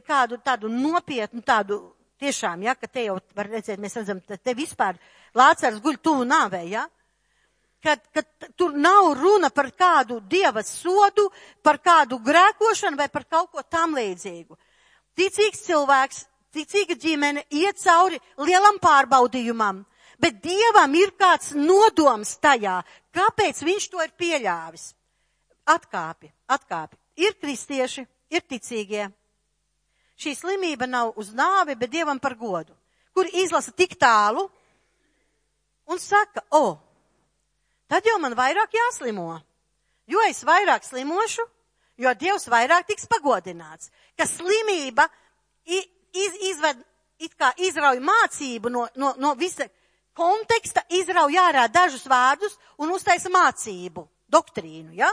kādu tādu nopietnu, tādu tiešām, ja, ka te jau var redzēt, mēs redzam, te vispār Lācars guļ tuvu nāvē, ja, ka, ka tur nav runa par kādu dieva sodu, par kādu grēkošanu vai par kaut ko tam līdzīgu. Ticīgs cilvēks, ticīga ģimene iet cauri lielam pārbaudījumam, bet dievam ir kāds nodoms tajā, kāpēc viņš to ir pieļāvis. Atkāpi, atkāpi. Ir kristieši, ir ticīgie. Šī slimība nav uz nāvi, bet dievam par godu, kur izlasa tik tālu un saka, o, tad jau man vairāk jāslimo. Jo es vairāk slimošu, jo Dievs vairāk tiks pagodināts. Ka slimība iz, izved, it kā izrauj mācību no, no, no visa konteksta, izrauj ārā dažus vārdus un uztaisa mācību, doktrīnu, ja?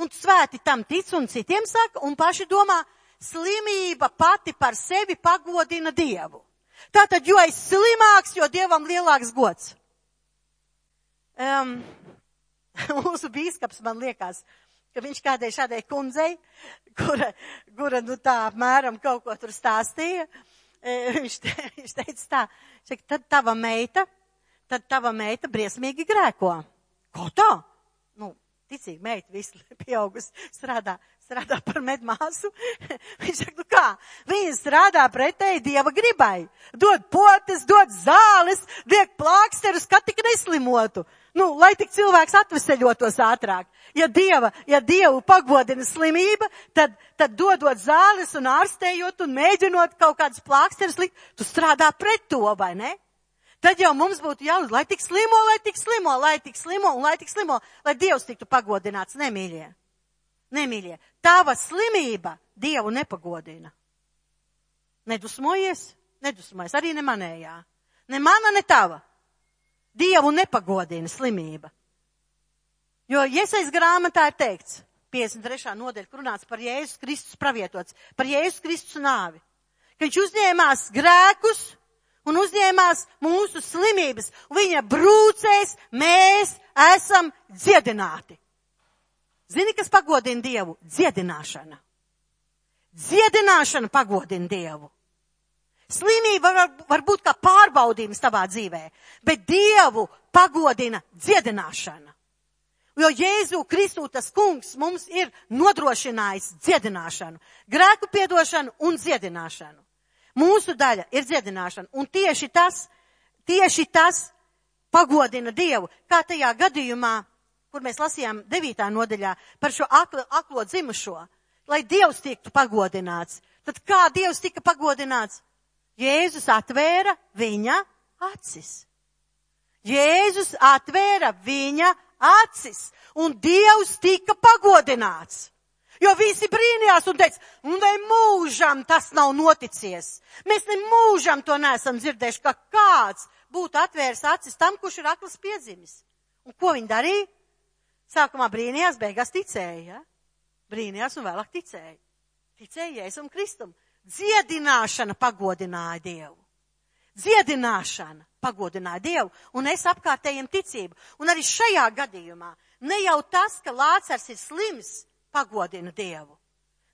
Un svēti tam tic un citiem saka, un paši domā, slimība pati par sevi pagodina Dievu. Tātad, jo es slimāks, jo Dievam lielāks gods. Um, mūsu bīskaps man liekas, ka viņš kādai šādai kundzei, kura, kura nu tā apmēram kaut ko tur stāstīja, e, viņš, te, viņš teica tā, šeit, tad tava meita, tad tava meita briesmīgi grēko. Ko tā? Nu, ticīgi meita visu pieaugus strādā strādā par medmāsu. Viņš saka, nu kā? Viņa strādā pretēji Dieva gribai. Dod potes, dod zāles, liek plāksterus, ka tik neslimotu. Nu, lai tik cilvēks atveseļotos ātrāk. Ja Dieva, ja Dievu pagodina slimība, tad, tad dodot zāles un ārstējot un mēģinot kaut kādas plāksterus likt, tu strādā pret to, vai ne? Tad jau mums būtu jālūdz, lai tik slimo, lai tik slimo, lai tik slimo un lai tik slimo, lai Dievs tiktu pagodināts, nemīļie. Nemīļie, tava slimība Dievu nepagodina. Nedusmojies, nedusmojies, arī ne manējā. Ne mana, ne tava. Dievu nepagodina slimība. Jo iesaist grāmatā ir teikts, 53. nodeļa, kur runāts par Jēzus Kristus pravietots, par Jēzus Kristus nāvi. Ka viņš uzņēmās grēkus un uzņēmās mūsu slimības, viņa brūcēs mēs esam dziedināti. Zini, kas pagodina Dievu? Dziedināšana. Dziedināšana pagodina Dievu. Slimība var, var būt kā pārbaudījums tavā dzīvē, bet Dievu pagodina dziedināšana. Jo Jēzu Kristu tas kungs mums ir nodrošinājis dziedināšanu, grēku piedošanu un dziedināšanu. Mūsu daļa ir dziedināšana, un tieši tas, tieši tas pagodina Dievu, kā tajā gadījumā kur mēs lasījām 9. nodaļā par šo aklo, aklo dzimušo, lai Dievs tiktu pagodināts. Tad kā Dievs tika pagodināts? Jēzus atvēra viņa acis. Jēzus atvēra viņa acis, un Dievs tika pagodināts. Jo visi brīnījās un teica, un ne mūžam tas nav noticies. Mēs ne mūžam to neesam dzirdējuši, ka kāds būtu atvērs acis tam, kurš ir aklas piedzimis. Un ko viņi darīja? Sākumā brīnījās, beigās ticēja. Ja? Brīnījās un vēlāk ticēja. Ticēja Jēzum Kristum. Dziedināšana pagodināja Dievu. Dziedināšana pagodināja Dievu un es apkārtējiem ticību. Un arī šajā gadījumā ne jau tas, ka Lācars ir slims, pagodina Dievu.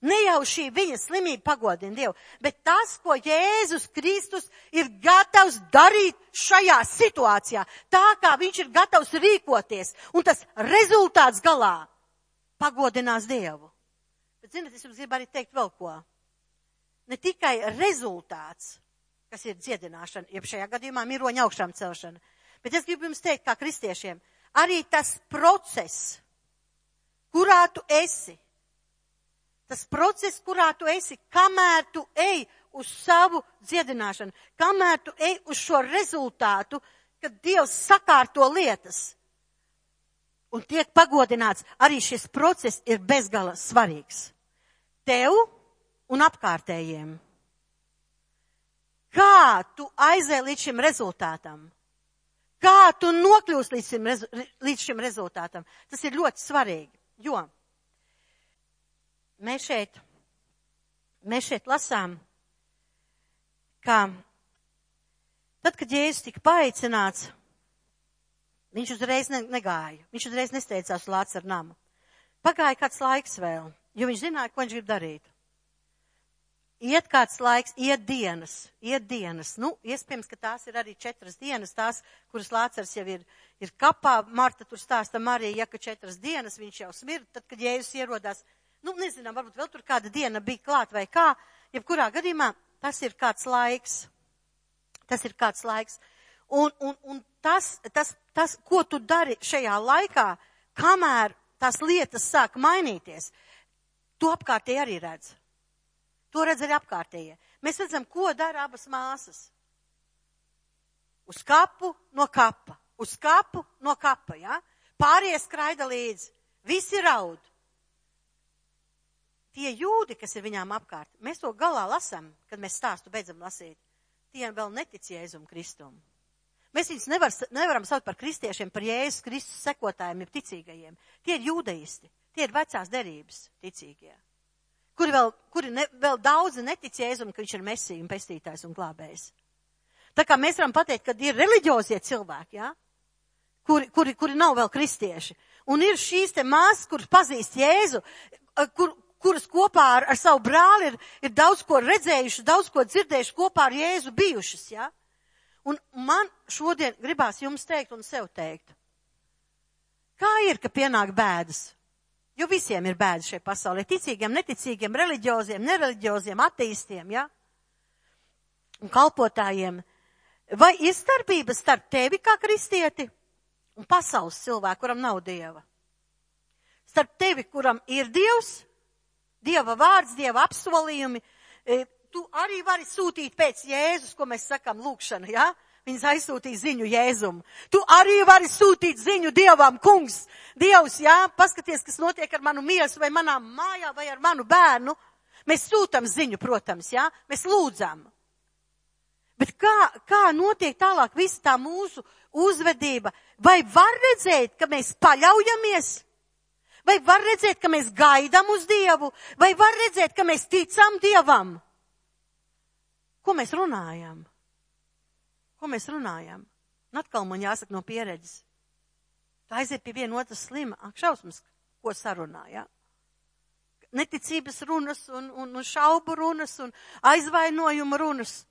Ne jau šī viņa slimība pagodina Dievu, bet tas, ko Jēzus Kristus ir gatavs darīt šajā situācijā, tā kā viņš ir gatavs rīkoties, un tas rezultāts galā pagodinās Dievu. Bet, zinot, es jums gribu arī teikt vēl ko. Ne tikai rezultāts, kas ir dziedināšana, jeb šajā gadījumā miroņa augšām celšana, bet es gribu jums teikt, kā kristiešiem, arī tas process, kurā tu esi, tas process, kurā tu esi, kamēr tu ej uz savu dziedināšanu, kamēr tu ej uz šo rezultātu, kad Dievs sakārto lietas un tiek pagodināts, arī šis process ir bezgala svarīgs. Tev un apkārtējiem. Kā tu aizēji līdz šim rezultātam? Kā tu nokļūsi līdz šim, līdz šim rezultātam? Tas ir ļoti svarīgi, jo mēs šeit, mēs šeit lasām, ka tad, kad Jēzus tika paaicināts, viņš uzreiz ne, negāja, viņš uzreiz nesteidzās uz Lācaru namu. Pagāja kāds laiks vēl, jo viņš zināja, ko viņš grib darīt. Iet kāds laiks, iet dienas, iet dienas. Nu, iespējams, ka tās ir arī četras dienas, tās, kuras Lācars jau ir, ir kapā. Marta tur stāsta Marija, ja ka četras dienas viņš jau smird, tad, kad Jēzus ierodās. Nu, nezinām, varbūt vēl tur kāda diena bija klāt vai kā. Jebkurā gadījumā tas ir kāds laiks. Tas ir kāds laiks. Un, un, un tas, tas, tas, ko tu dari šajā laikā, kamēr tās lietas sāk mainīties, tu apkārtēji arī redz. To redz arī apkārtējie. Mēs redzam, ko dara abas māsas. Uz kapu no kapa, uz kapu no kapa, ja? Pārējie skraida līdzi, visi raud. Tie jūdi, kas ir viņām apkārt, mēs to galā lasam, kad mēs stāstu beidzam lasīt. Tie vēl netic Jēzum Kristum. Mēs viņus nevar, nevaram saukt par kristiešiem, par Jēzus Kristus sekotājiem, jeb ticīgajiem. Tie ir jūdaisti, tie ir vecās derības ticīgie kuri vēl, kuri ne, vēl daudzi netic Jēzum, ka viņš ir mesija un pestītājs un glābējs. Tā kā mēs varam pateikt, ka ir reliģiozie cilvēki, ja? kuri, kuri, kuri nav vēl kristieši. Un ir šīs te māsas, kuras pazīst Jēzu, kur, kuras kopā ar, ar savu brāli ir, ir daudz ko redzējuši, daudz ko dzirdējuši, kopā ar Jēzu bijušas. Ja? Un man šodien gribās jums teikt un sev teikt. Kā ir, ka pienāk bēdas? Jo visiem ir bēdas šajā pasaulē. Ticīgiem, neticīgiem, reliģioziem, nereliģioziem, ateistiem, ja? Un kalpotājiem. Vai ir starpība starp tevi kā kristieti un pasaules cilvēku, kuram nav dieva? Starp tevi, kuram ir dievs, dieva vārds, dieva apsolījumi, e, tu arī vari sūtīt pēc Jēzus, ko mēs sakam lūkšana, ja? Viņas aizsūtīja ziņu Jēzum. Tu arī vari sūtīt ziņu Dievam, kungs. Dievs, jā, paskaties, kas notiek ar manu miesu vai manām mājā vai ar manu bērnu. Mēs sūtam ziņu, protams, jā, mēs lūdzam. Bet kā, kā notiek tālāk visa tā mūsu uzvedība? Vai var redzēt, ka mēs paļaujamies? Vai var redzēt, ka mēs gaidām uz Dievu? Vai var redzēt, ka mēs ticam Dievam? Ko mēs runājam? Ko mēs runājam? Un atkal man jāsaka no pieredzes. Tā aiziet pie viena otras slima. Ak, šausmas, ko sarunā, jā. Ja? Neticības runas un, un, un šaubu runas un aizvainojuma runas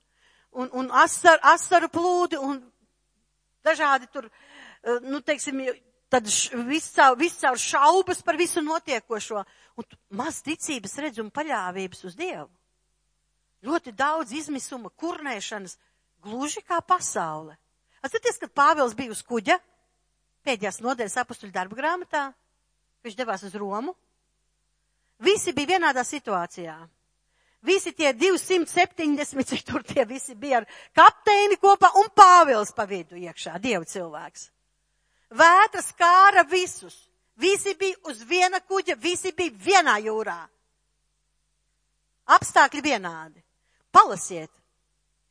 un, un asar, asaru plūdi un dažādi tur, eh, nu, teiksim, tad viscaur, viscaur šaubas par visu notiekošo un maz ticības redz un paļāvības uz Dievu. Ļoti daudz izmisuma, kurnēšanas, Gluži kā pasaule. Atcerieties, kad Pāvils bija uz kuģa, pēdējās nodaļas apustuļu darba grāmatā, viņš devās uz Romu. Visi bija vienādā situācijā. Visi tie 270, cik tur tie visi bija ar kapteini kopā un Pāvils pa vidu iekšā, Dieva cilvēks. Vētras kāra visus. Visi bija uz viena kuģa, visi bija vienā jūrā. Apstākļi vienādi. Palasiet,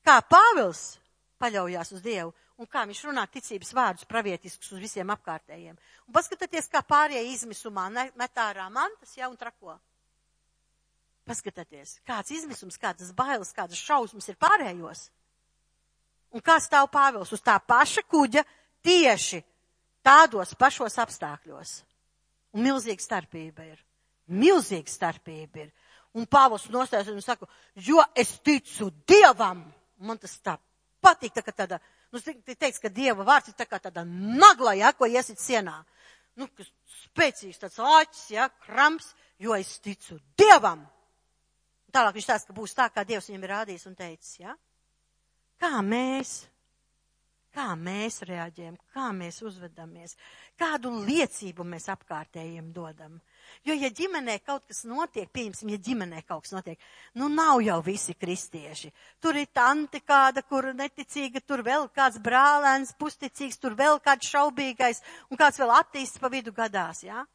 kā Pāvils paļaujās uz Dievu un kā viņš runā ticības vārdus pravietiskus uz visiem apkārtējiem. Un paskatieties, kā pārējie izmisumā met ārā mantas, ja, un trako. Paskatieties, kāds izmisums, kādas bailes, kādas šausmas ir pārējos. Un kā stāv Pāvils uz tā paša kuģa tieši tādos pašos apstākļos. Un milzīga starpība ir. Milzīga starpība ir. Un Pāvils nostājas un saka, jo es ticu Dievam man tas tā patīk, tā kā tāda, nu, teiks, ka Dieva vārds ir tā kā tāda nagla, ja, ko iesit sienā. Nu, kas spēcīgs tāds āķis, ja, krams, jo es ticu Dievam. Tālāk viņš tās, ka būs tā, kā Dievs viņam ir rādījis un teicis, ja. Kā mēs kā mēs reaģējam, kā mēs uzvedamies, kādu liecību mēs apkārtējiem dodam. Jo, ja ģimenē kaut kas notiek, pieņemsim, ja ģimenē kaut kas notiek, nu nav jau visi kristieši. Tur ir tanti kāda, kur neticīga, tur vēl kāds brālēns, pusticīgs, tur vēl kāds šaubīgais un kāds vēl attīsts pa vidu gadās, jā? Ja?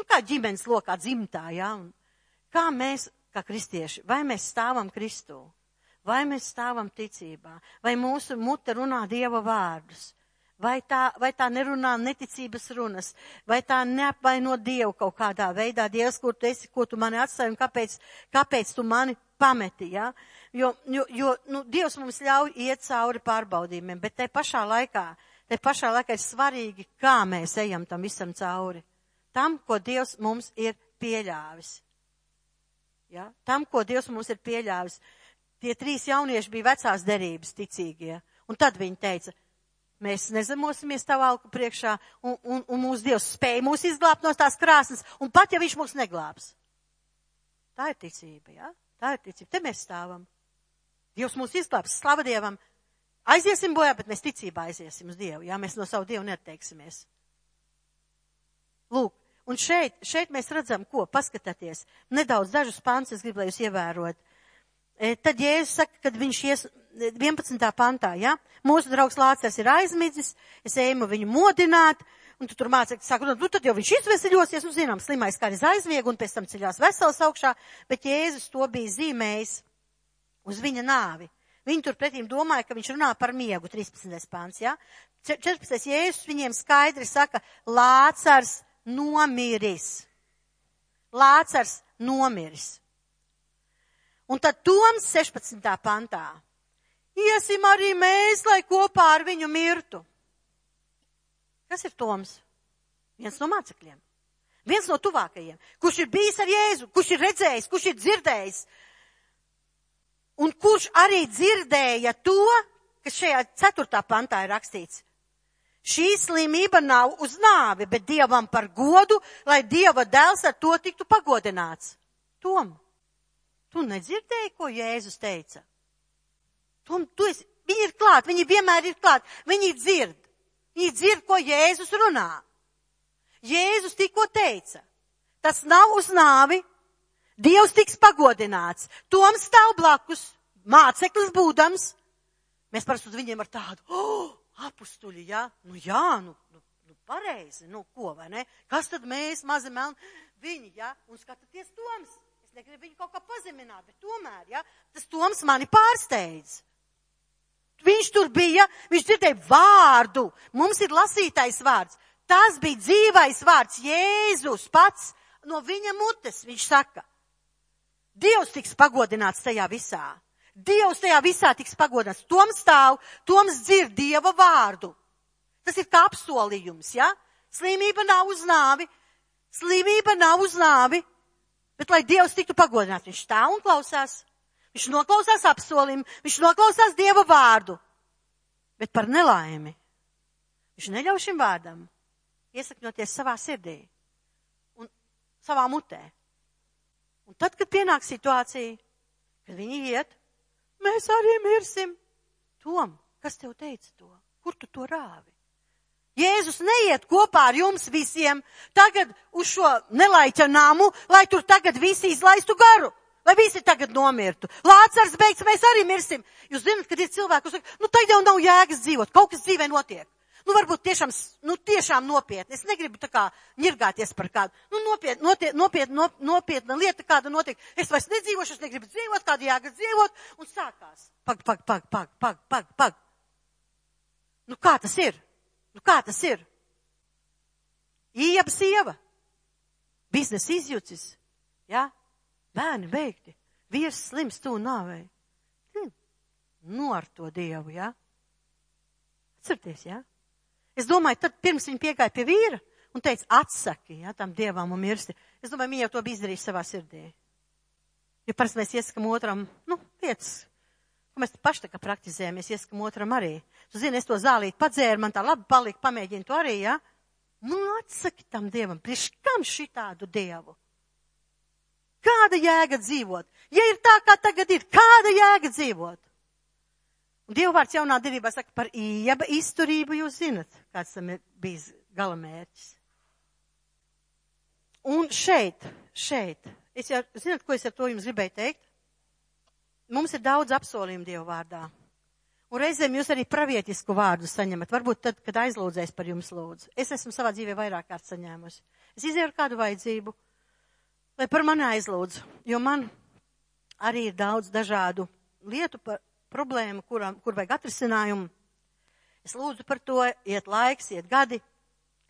Nu, kā ģimenes lokā dzimtā, jā? Ja? Un kā mēs, kā kristieši, vai mēs stāvam Kristū? Vai mēs stāvam ticībā? Vai mūsu mute runā Dieva vārdus? Vai tā, vai tā nerunā neticības runas, vai tā neapvaino Dievu kaut kādā veidā, Dievs, kur tu esi, ko tu mani atstāji un kāpēc, kāpēc tu mani pameti, ja? Jo, jo, jo nu, Dievs mums ļauj iet cauri pārbaudījumiem, bet te pašā laikā, te pašā laikā ir svarīgi, kā mēs ejam tam visam cauri. Tam, ko Dievs mums ir pieļāvis. Ja? Tam, ko Dievs mums ir pieļāvis. Tie trīs jaunieši bija vecās derības ticīgie. Un tad viņi teica, mēs nezemosimies tavu alku priekšā, un, un, un mūsu Dievs spēja mūs izglābt no tās krāsnes, un pat ja viņš mūs neglābs. Tā ir ticība, ja? Tā ir ticība. Te mēs stāvam. Dievs mūs izglābs, slava Dievam. Aiziesim bojā, bet mēs ticībā aiziesim uz Dievu, ja mēs no savu Dievu neteiksimies. Lūk, un šeit, šeit mēs redzam, ko, paskatieties, nedaudz dažus pants es gribu, lai jūs ievērot. E, tad Jēzus saka, kad viņš ies 11. pantā, ja, mūsu draugs Lācers ir aizmidzis, es ēmu viņu modināt, un tu tur mācīji, saka, nu tad jau viņš izveseļosies, nu zinām, slimais kā arī aizvieg, un pēc tam ceļās vesels augšā, bet Jēzus to bija zīmējis uz viņa nāvi. Viņi turpretīm domāja, ka viņš runā par miegu, 13. pāns, ja? 14. Jēzus viņiem skaidri saka, Lācars nomiris. Lācars nomiris. Un tad Toms 16. pantā. Iesim arī mēs, lai kopā ar viņu mirtu. Kas ir Toms? Viens no mācekļiem. Viens no tuvākajiem. Kurš ir bijis ar Jēzu, kurš ir redzējis, kurš ir dzirdējis. Un kurš arī dzirdēja to, kas šajā ceturtā pantā ir rakstīts. Šī slimība nav uz nāvi, bet Dievam par godu, lai Dieva dēls ar to tiktu pagodināts. Tom, tu nedzirdēji, ko Jēzus teica? Tom, tu esi, viņi ir klāt, viņi vienmēr ir klāt, viņi dzird. Viņi dzird, ko Jēzus runā. Jēzus tikko teica, tas nav uz nāvi, Dievs tiks pagodināts. Tom stāv blakus, māceklis būdams. Mēs parasti uz viņiem ar tādu, oh, apustuļi, jā, nu jā, nu, nu, nu pareizi, nu ko, vai ne? Kas tad mēs, mazi melni, viņi, jā, un skatieties Toms. Negribu viņu kaut kā pazemināt, bet tomēr, jā, tas Toms mani pārsteidz. Viņš tur bija, viņš dzirdēja vārdu, mums ir lasītais vārds. Tas bija dzīvais vārds, Jēzus pats no viņa mutes, viņš saka. Dievs tiks pagodināts tajā visā. Dievs tajā visā tiks pagodināts. Toms stāv, Toms dzird Dieva vārdu. Tas ir kā apsolījums, ja? Slimība nav uz nāvi, slimība nav uz nāvi, bet lai Dievs tiktu pagodināts, viņš stāv un klausās. Viņš noklausās apsolījumu, viņš noklausās Dieva vārdu. Bet par nelaimi viņš neļauj šim vārdam iesakņoties savā sirdī un savā mutē. Un tad, kad pienāk situācija, kad viņi iet, mēs arī mirsim. Tom, kas tev teica to? Kur tu to rāvi? Jēzus neiet kopā ar jums visiem tagad uz šo nelaiķa namu, lai tur tagad visi izlaistu garu. Lai visi tagad nomirtu. Lācars beigts, mēs arī mirsim. Jūs zināt, kad ir cilvēki, kas saka, nu tagad jau nav jēgas dzīvot, kaut kas dzīvē notiek. Nu, varbūt tiešām, nu, tiešām nopietni. Es negribu tā kā ņirgāties par kādu. Nu, nopietni, nopietni, nopietni, nop, nopietna lieta kāda notiek. Es vairs nedzīvošu, es negribu dzīvot, kāda jēga dzīvot. Un sākās. Pag, pag, pag, pag, pag, pag, pag. Nu, kā tas ir? Nu, kā tas ir? Ieba sieva. Biznesa izjucis. Ja? Bērni beigti. Vīrs slims tu nāvei. Hm. Nu ar to Dievu? Ja? Atcerieties? Ja? Es domāju, tad pirms viņa piegāja pie vīra un teica, atsaki, ja, tam dievam un mirsti. Es domāju, viņa jau to bija izdarījusi savā sirdī. Jo parasti mēs iesakam otram, nu, lietas, mēs paši tā kā praktizējam, mēs iesakam otram arī. Tu zini, es to zālīt padzēru, man tā labi palika, pamēģinu to arī, jā. Ja? Nu, atsaki tam dievam, priekš kam šitādu dievu? Kāda jēga dzīvot? Ja ir tā, kā tagad ir, kāda jēga dzīvot? Dievvvārds jaunā derībā saka par ieba izturību, jūs zinat, kāds tam ir bijis galamērķis. Un šeit, šeit, es jau, zinat, ko es ar to jums gribēju teikt? Mums ir daudz apsolījumu Dievu vārdā. Un reizēm jūs arī pravietisku vārdu saņemat. Varbūt tad, kad aizlūdzēs par jums lūdzu. Es esmu savā dzīvē vairāk kārt saņēmusi. Es ar kādu vajadzību, lai par mani aizlūdzu, jo man arī ir daudz dažādu lietu, par, problēma, kuram, kur vajag atrisinājumu. Es lūdzu par to, iet laiks, iet gadi,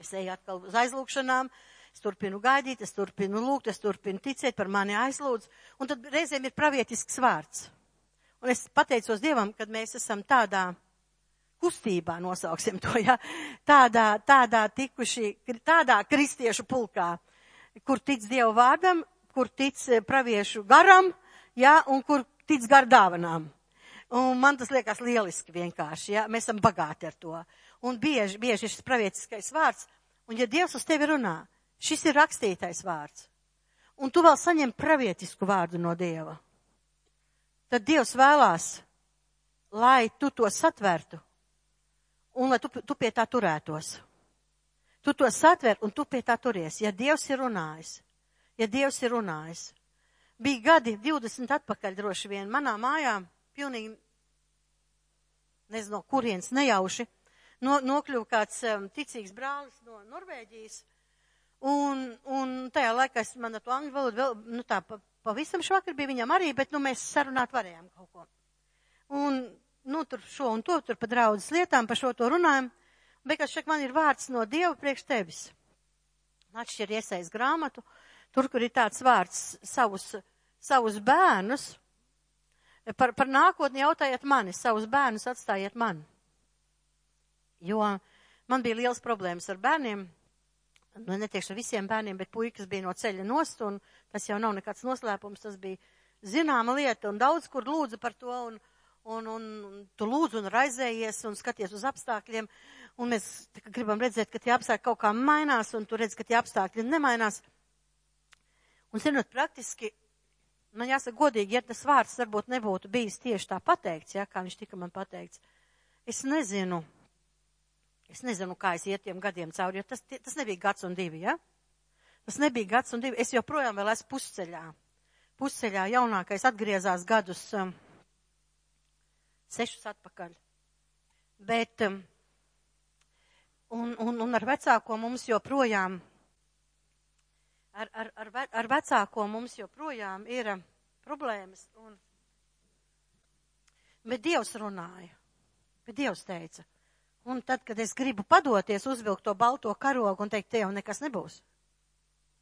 es eju atkal uz aizlūkšanām, es turpinu gaidīt, es turpinu lūgt, es turpinu ticēt, par mani aizlūdz, un tad reizēm ir pravietisks vārds. Un es pateicos Dievam, kad mēs esam tādā kustībā, nosauksim to, ja, tādā, tādā tikuši, tādā kristiešu pulkā, kur tic Dievu vārdam, kur tic eh, praviešu garam, jā, un kur tic gar dāvanām. Un man tas liekas lieliski vienkārši, jā, mēs esam bagāti ar to. Un bieži, bieži ir šis pravietiskais vārds, un ja Dievs uz tevi runā, šis ir rakstītais vārds, un tu vēl saņem pravietisku vārdu no Dieva, tad Dievs vēlās, lai tu to satvertu, un lai tu, tu pie tā turētos. Tu to satver un tu pie tā turies, ja Dievs ir runājis. Ja Dievs ir runājis. Bija gadi 20 atpakaļ droši vien manā mājā, pilnīgi, nezinu, kurienes nejauši, no, nokļuva kāds um, ticīgs brālis no Norvēģijas. Un, un tajā laikā es man ar to angļu valodu vēl, nu tā, pa, pavisam švakar bija viņam arī, bet, nu, mēs sarunāt varējām kaut ko. Un, nu, tur šo un to, tur pa draudzes lietām, pa šo to runājam. Beigās šeit man ir vārds no Dieva priekš tevis. Atšķir iesaist grāmatu, tur, kur ir tāds vārds savus, savus bērnus. Par, par nākotni jautājiet mani, savus bērnus atstājiet man. Jo man bija liels problēmas ar bērniem. Nu, netiekšu ar visiem bērniem, bet puikas bija no ceļa nost, un tas jau nav nekāds noslēpums, tas bija zināma lieta, un daudz kur lūdzu par to, un, un, un, un tu lūdzu un raizējies un skaties uz apstākļiem, un mēs gribam redzēt, ka tie apstākļi kaut kā mainās, un tu redz, ka tie apstākļi nemainās. Un, zinot, praktiski, man jāsaka godīgi, ja tas vārds varbūt nebūtu bijis tieši tā pateikts, ja, kā viņš tika man pateikts, es nezinu, es nezinu, kā es iet tiem gadiem cauri, jo tas, tas nebija gads un divi, ja? Tas nebija gads un divi, es joprojām vēl esmu pusceļā. Pusceļā jaunākais atgriezās gadus um, sešus atpakaļ. Bet um, Un, un, un ar vecāko mums joprojām, ar, ar, ar, ve, ar vecāko mums joprojām ir um, problēmas. Un, bet Dievs runāja, bet Dievs teica. Un tad, kad es gribu padoties, uzvilkt to balto karogu un teikt, te jau nekas nebūs.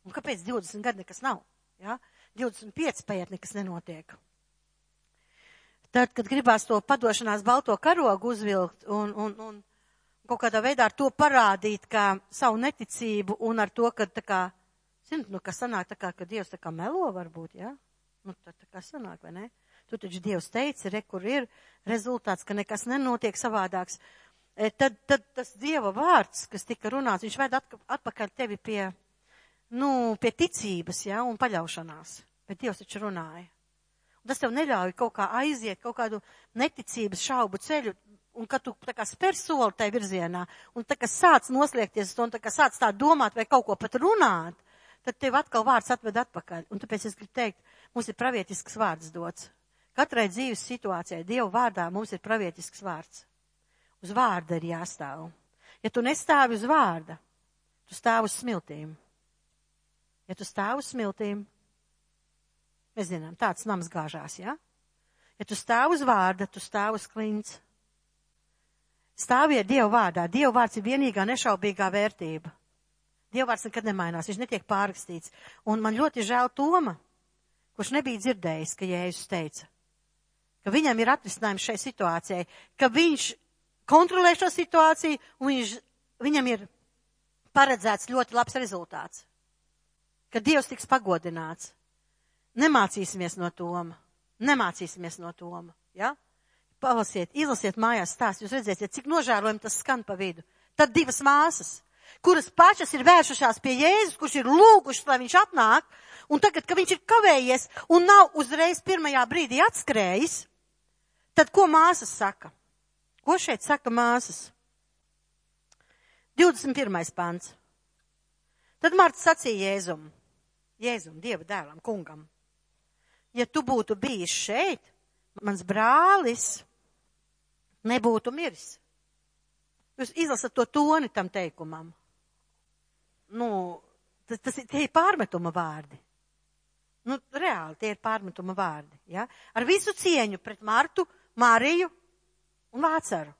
Un kāpēc 20 gadi nekas nav? Ja? 25 paiet nekas nenotiek. Tad, kad gribās to padošanās balto karogu uzvilkt un, un, un kaut kādā veidā ar to parādīt, kā savu neticību un ar to, ka tā kā, zinot, nu, kas sanāk tā kā, ka Dievs tā kā melo varbūt, jā? Ja? Nu, tā, tā kā sanāk, vai ne? Tu taču Dievs teica, re, kur ir rezultāts, ka nekas nenotiek savādāks. E, tad, tad tas Dieva vārds, kas tika runāts, viņš ved atpakaļ tevi pie, nu, pie ticības, ja, un paļaušanās. Bet Dievs taču runāja. Un tas tev neļauj kaut kā aiziet, kaut kādu neticības šaubu ceļu, un kad tu tā kā spēr soli tajā virzienā, un tā kā sāc noslēgties to, un tā kā sāc tā domāt vai kaut ko pat runāt, tad tev atkal vārds atved atpakaļ. Un tāpēc es gribu teikt, mums ir pravietisks vārds dots. Katrai dzīves situācijai Dieva vārdā mums ir pravietisks vārds. Uz vārda ir jāstāv. Ja tu nestāvi uz vārda, tu stāv uz smiltīm. Ja tu stāv uz smiltīm, mēs zinām, tāds nams gāžās, jā? Ja? Ja tu stāv uz vārda, tu stāv uz klints. Stāviet Dievu vārdā. Dievu vārds ir vienīgā nešaubīgā vērtība. Dievu vārds nekad nemainās, viņš netiek pārrakstīts. Un man ļoti žēl Toma, kurš nebija dzirdējis, ka Jēzus teica, ka viņam ir atrisinājums šai situācijai, ka viņš kontrolē šo situāciju un viņš, viņam ir paredzēts ļoti labs rezultāts. Ka Dievs tiks pagodināts. Nemācīsimies no Toma. Nemācīsimies no Toma. Ja? Palasiet, izlasiet mājās stāstu, jūs redzēsiet, cik nožēlojami tas skan pa vidu. Tad divas māsas, kuras pašas ir vēršušās pie Jēzus, kurš ir lūgušas, lai viņš atnāk, un tagad, kad viņš ir kavējies un nav uzreiz pirmajā brīdī atskrējis, tad ko māsas saka? Ko šeit saka māsas? 21. pants. Tad Marta sacīja Jēzum, Jēzum, Dieva dēlam, kungam, ja tu būtu bijis šeit, mans brālis nebūtu miris. Jūs izlasat to toni tam teikumam. Nu, tas, tas tie ir pārmetuma vārdi. Nu, reāli tie ir pārmetuma vārdi. Ja? Ar visu cieņu pret Martu, Mariju un Vācaru.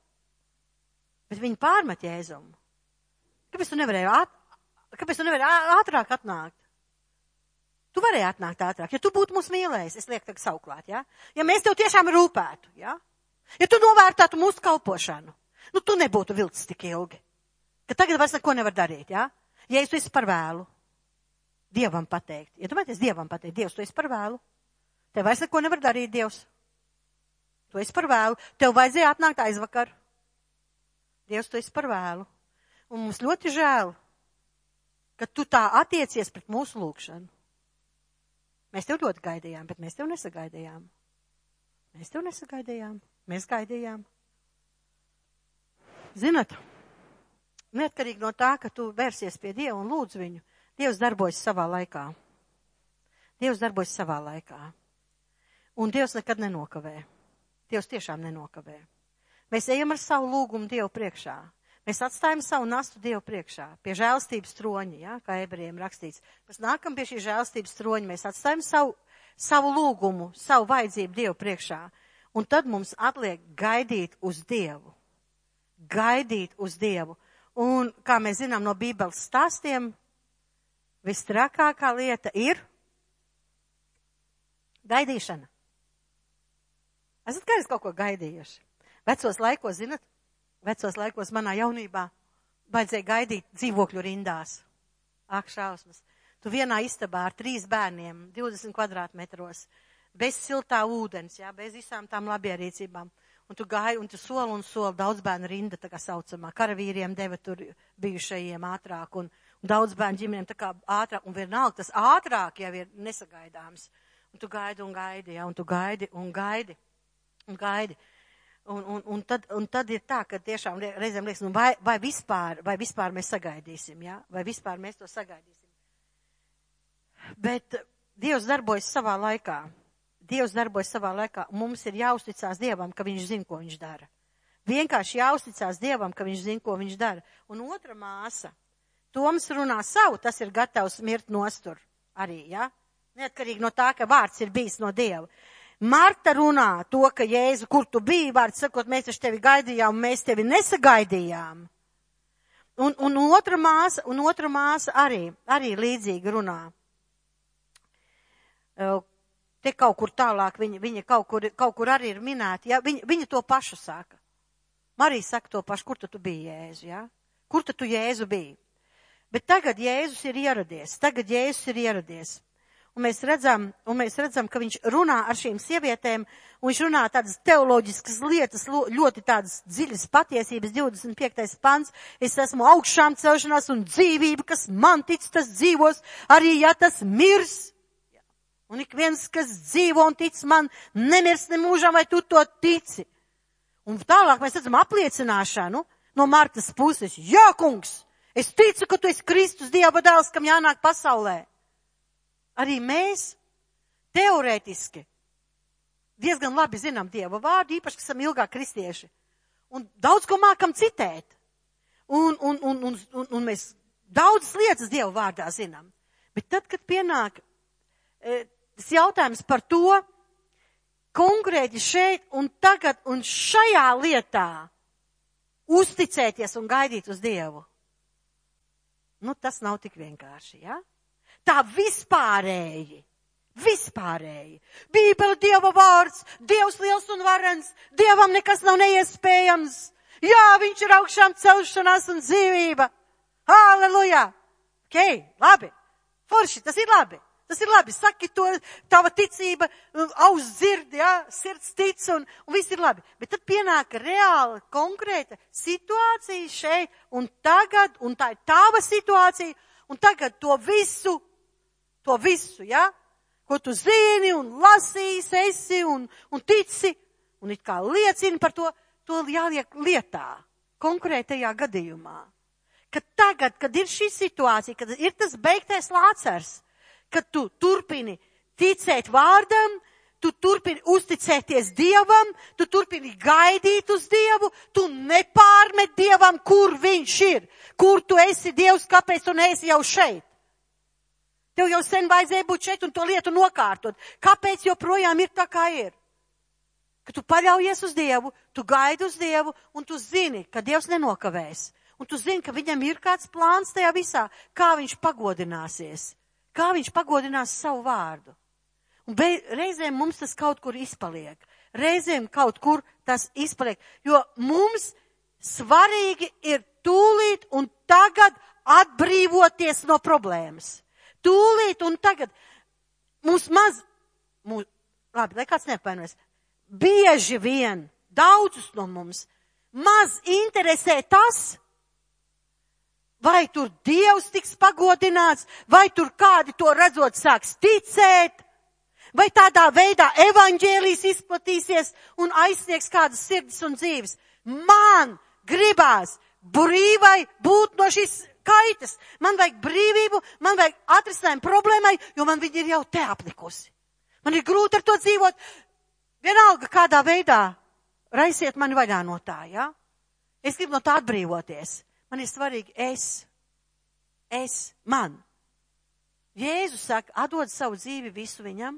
Bet viņi pārmet Jēzumu. Kāpēc tu nevarēji, āt, kāpēc tu nevarēji ātrāk atnākt? Tu varēji atnākt ātrāk, ja tu būtu mūs mīlējis, es lieku tagad sauklāt, ja? Ja mēs tev tiešām rūpētu, ja? Ja tu novērtātu mūsu kalpošanu, nu tu nebūtu vilcis tik ilgi. Ka tagad vairs neko nevar darīt? Ja? Ja es esi par vēlu. Dievam pateikt. Iedomājieties, Dievam pateikt, Dievs, tu esi par vēlu. Tev vairs neko nevar darīt, Dievs. Tu esi par vēlu. Tev vajadzēja atnākt aizvakar. Dievs, tu esi par vēlu. Un mums ļoti žēl, ka tu tā attiecies pret mūsu lūgšanu. Mēs tev ļoti gaidījām, bet mēs tev nesagaidījām. Mēs tev nesagaidījām. Mēs gaidījām. Zinat, neatkarīgi no tā, ka tu vērsies pie Dieva un lūdz viņu, Dievs darbojas savā laikā. Dievs darbojas savā laikā. Un Dievs nekad nenokavē. Dievs tiešām nenokavē. Mēs ejam ar savu lūgumu Dievu priekšā. Mēs atstājam savu nastu Dievu priekšā, pie žēlstības troņa, ja, kā ebrejiem rakstīts. Mēs nākam pie šī žēlstības troņa, mēs atstājam savu, savu lūgumu, savu vajadzību Dievu priekšā. Un tad mums atliek gaidīt uz Dievu. Gaidīt uz Dievu. Un, kā mēs zinām no Bībeles stāstiem, vistrakākā lieta ir gaidīšana. Esat kādreiz kaut ko gaidījuši? Vecos laikos, zinat, vecos laikos manā jaunībā vajadzēja gaidīt dzīvokļu rindās. Ak, šausmas. Tu vienā istabā ar trīs bērniem, 20 kvadrātmetros, bez siltā ūdens, jā, bez visām tām labierīcībām. Un tu gāji, un tu soli un soli daudz bērnu rinda, tā kā saucamā. Karavīriem deva tur bijušajiem ātrāk, un, un daudz bērnu ģimenēm tā kā ātrāk, un vienalga tas ātrāk jau ir nesagaidāms. Un tu gaidi un gaidi, jā, un tu gaidi un gaidi un gaidi. Un, un, un, tad, un tad ir tā, ka tiešām reizēm liekas, nu vai, vai, vispār, vai vispār mēs sagaidīsim, jā? vai vispār mēs to sagaidīsim. Bet Dievs darbojas savā laikā. Dievs darbojas savā laikā. Mums ir jāuzticās Dievam, ka Viņš zina, ko Viņš dara. Vienkārši jāuzticās Dievam, ka Viņš zina, ko Viņš dara. Un otra māsa, Toms runā savu, tas ir gatavs mirt nostur arī? Ja? Neatkarīgi no tā, ka vārds ir bijis no Dieva. Marta runā to, ka Jēzu, kur tu biji, vārds sakot, mēs taču tevi gaidījām, mēs tevi nesagaidījām. Un, un otra māsa, un otra māsa arī, arī līdzīgi runā. Te kaut kur tālāk viņa, viņa kaut, kur, kaut kur arī ir minēta, ja? viņa, viņa to pašu saka. Marija saka to pašu, kur tu biji Jēzu, ja? Kur tu Jēzu biji? Bet tagad Jēzus ir ieradies, tagad Jēzus ir ieradies un mēs redzam, un mēs redzam, ka viņš runā ar šīm sievietēm, un viņš runā tādas teoloģiskas lietas, ļoti tādas dziļas patiesības, 25. pants, es esmu augšām celšanās un dzīvība, kas man tic, tas dzīvos, arī ja tas mirs. Un ik viens, kas dzīvo un tic man, nemirs nemūžam, vai tu to tici. Un tālāk mēs redzam apliecināšanu no Martas puses. Jā, kungs, es ticu, ka tu esi Kristus Dieva dēls, kam jānāk pasaulē arī mēs teorētiski diezgan labi zinām Dieva vārdu, īpaši, ka esam ilgāk kristieši. Un daudz ko mākam citēt. Un, un, un, un, un, un mēs daudzas lietas Dieva vārdā zinām. Bet tad, kad pienāk e, tas jautājums par to, konkrēti šeit un tagad un šajā lietā uzticēties un gaidīt uz Dievu, nu tas nav tik vienkārši, jā? Ja? Tā vispārēji. Vispārēji. Bībele Dieva vārds, Dievs liels un varens, Dievam nekas nav neiespējams. Jā, viņš ir augšām celšanās un dzīvība. Halleluja! Ok, labi. Forši, tas ir labi. Tas ir labi. Saki to, tava ticība, aus dzird, jā, sirds tic un, un viss ir labi. Bet tad pienāk reāla, konkrēta situācija šeit un tagad, un tā ir tava situācija, un tagad to visu to visu, ja? Ko tu zini un lasīsi esi un, un tici un it kā liecini par to, to jāliek lietā, konkrētajā gadījumā. Kad tagad, kad ir šī situācija, kad ir tas beigtais lācars, kad tu turpini ticēt vārdam, tu turpini uzticēties Dievam, tu turpini gaidīt uz Dievu, tu nepārmet Dievam, kur viņš ir, kur tu esi Dievs, kāpēc tu neesi jau šeit. Tev jau sen vajadzēja būt šeit un to lietu nokārtot. Kāpēc joprojām ir tā, kā ir? Ka tu paļaujies uz Dievu, tu gaidi uz Dievu un tu zini, ka Dievs nenokavēs. Un tu zini, ka viņam ir kāds plāns tajā visā, kā viņš pagodināsies, kā viņš pagodinās savu vārdu. Un be, reizēm mums tas kaut kur izpaliek. Reizēm kaut kur tas izpaliek. Jo mums svarīgi ir tūlīt un tagad atbrīvoties no problēmas. Tūlīt un tagad mums maz, mūs, labi, lai kāds neapvainojas, bieži vien, daudzus no mums, maz interesē tas, vai tur Dievs tiks pagodināts, vai tur kādi to redzot sāks ticēt, vai tādā veidā evaņģēlīs izplatīsies un aizsniegs kādas sirdis un dzīves. Man gribās brīvai būt no šīs kaitas. Man vajag brīvību, man vajag atrisinājumu problēmai, jo man viņa ir jau te aplikusi. Man ir grūti ar to dzīvot. Vienalga kādā veidā raisiet mani vaļā no tā, jā? Ja? Es gribu no tā atbrīvoties. Man ir svarīgi es. Es, man. Jēzus saka, atdod savu dzīvi visu viņam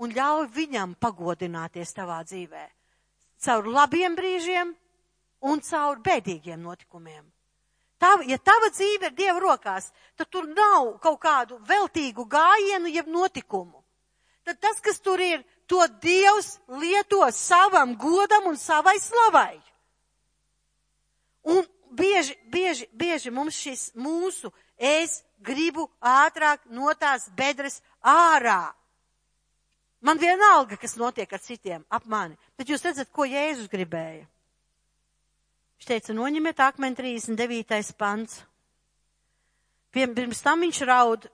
un ļauj viņam pagodināties tavā dzīvē. Caur labiem brīžiem un caur bēdīgiem notikumiem. Tava, ja tava dzīve ir Dieva rokās, tad tur nav kaut kādu veltīgu gājienu, jeb notikumu. Tad tas, kas tur ir, to Dievs lieto savam godam un savai slavai. Un bieži, bieži, bieži mums šis mūsu es gribu ātrāk no tās bedres ārā. Man vienalga, kas notiek ar citiem ap mani. Bet jūs redzat, ko Jēzus gribēja. Viņš teica, noņemiet akmeni 39. pants. Pirms tam viņš raud,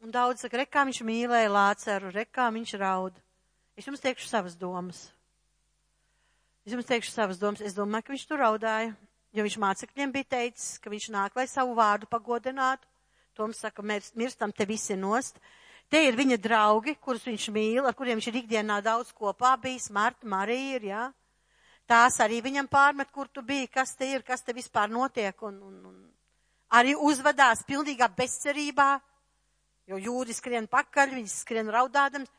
un daudz saka, rekā viņš mīlēja Lāceru, rekā viņš raud. Es jums teikšu savas domas. Es jums teikšu savas domas. Es domāju, ka viņš tur raudāja jo viņš mācekļiem bija teicis, ka viņš nāk, lai savu vārdu pagodinātu. Toms saka, mēs mirstam te visi nost. Te ir viņa draugi, kurus viņš mīl, ar kuriem viņš ir ikdienā daudz kopā bijis. Marta, Marija ir, jā. Tās arī viņam pārmet, kur tu biji, kas te ir, kas te vispār notiek. Un, un, un arī uzvedās pilnīgā bezcerībā, jo jūri skrien pakaļ, viņas skrien raudādams.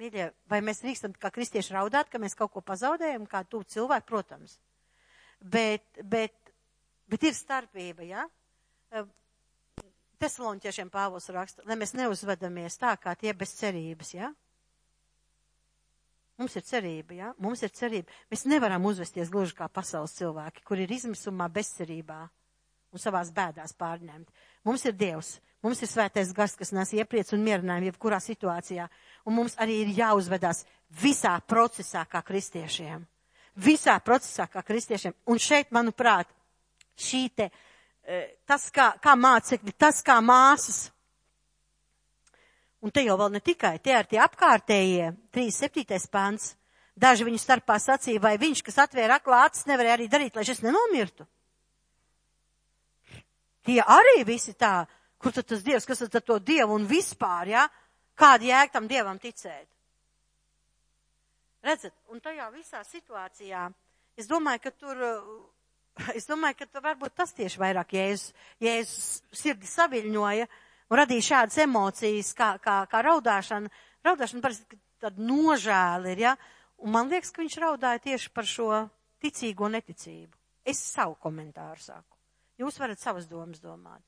Mīļie, vai mēs drīkstam kā kristieši raudāt, ka mēs kaut ko pazaudējam, kā tu cilvēku, protams bet, bet, bet ir starpība, ja? Tesaloniķiešiem Pāvils raksta, lai mēs neuzvedamies tā, kā tie bez cerības, ja? Mums ir cerība, ja? Mums ir cerība. Mēs nevaram uzvesties gluži kā pasaules cilvēki, kur ir izmisumā bezcerībā un savās bēdās pārņemt. Mums ir Dievs, mums ir svētais gars, kas nes iepriec un mierinājumu jebkurā situācijā, un mums arī ir jāuzvedās visā procesā kā kristiešiem visā procesā kā kristiešiem. Un šeit, manuprāt, šī te, e, tas kā, kā mācekļi, tas kā māsas. Un te jau vēl ne tikai, tie ir tie apkārtējie, 37. pants. Daži viņu starpā sacīja, vai viņš, kas atvēra aklā acis, nevarēja arī darīt, lai šis nenomirtu. Tie arī visi tā, kur tad tas dievs, kas tad to dievu un vispār, jā, ja? kādi jēg tam dievam ticēt. Redzat, un tajā visā situācijā, es domāju, ka tur, es domāju, ka tur varbūt tas tieši vairāk Jēzus, Jēzus sirdi saviļņoja un radīja šādas emocijas, kā, kā, kā raudāšana. Raudāšana parasti tāda nožēla ir, ja? Un man liekas, ka viņš raudāja tieši par šo ticīgo neticību. Es savu komentāru saku. Jūs varat savas domas domāt.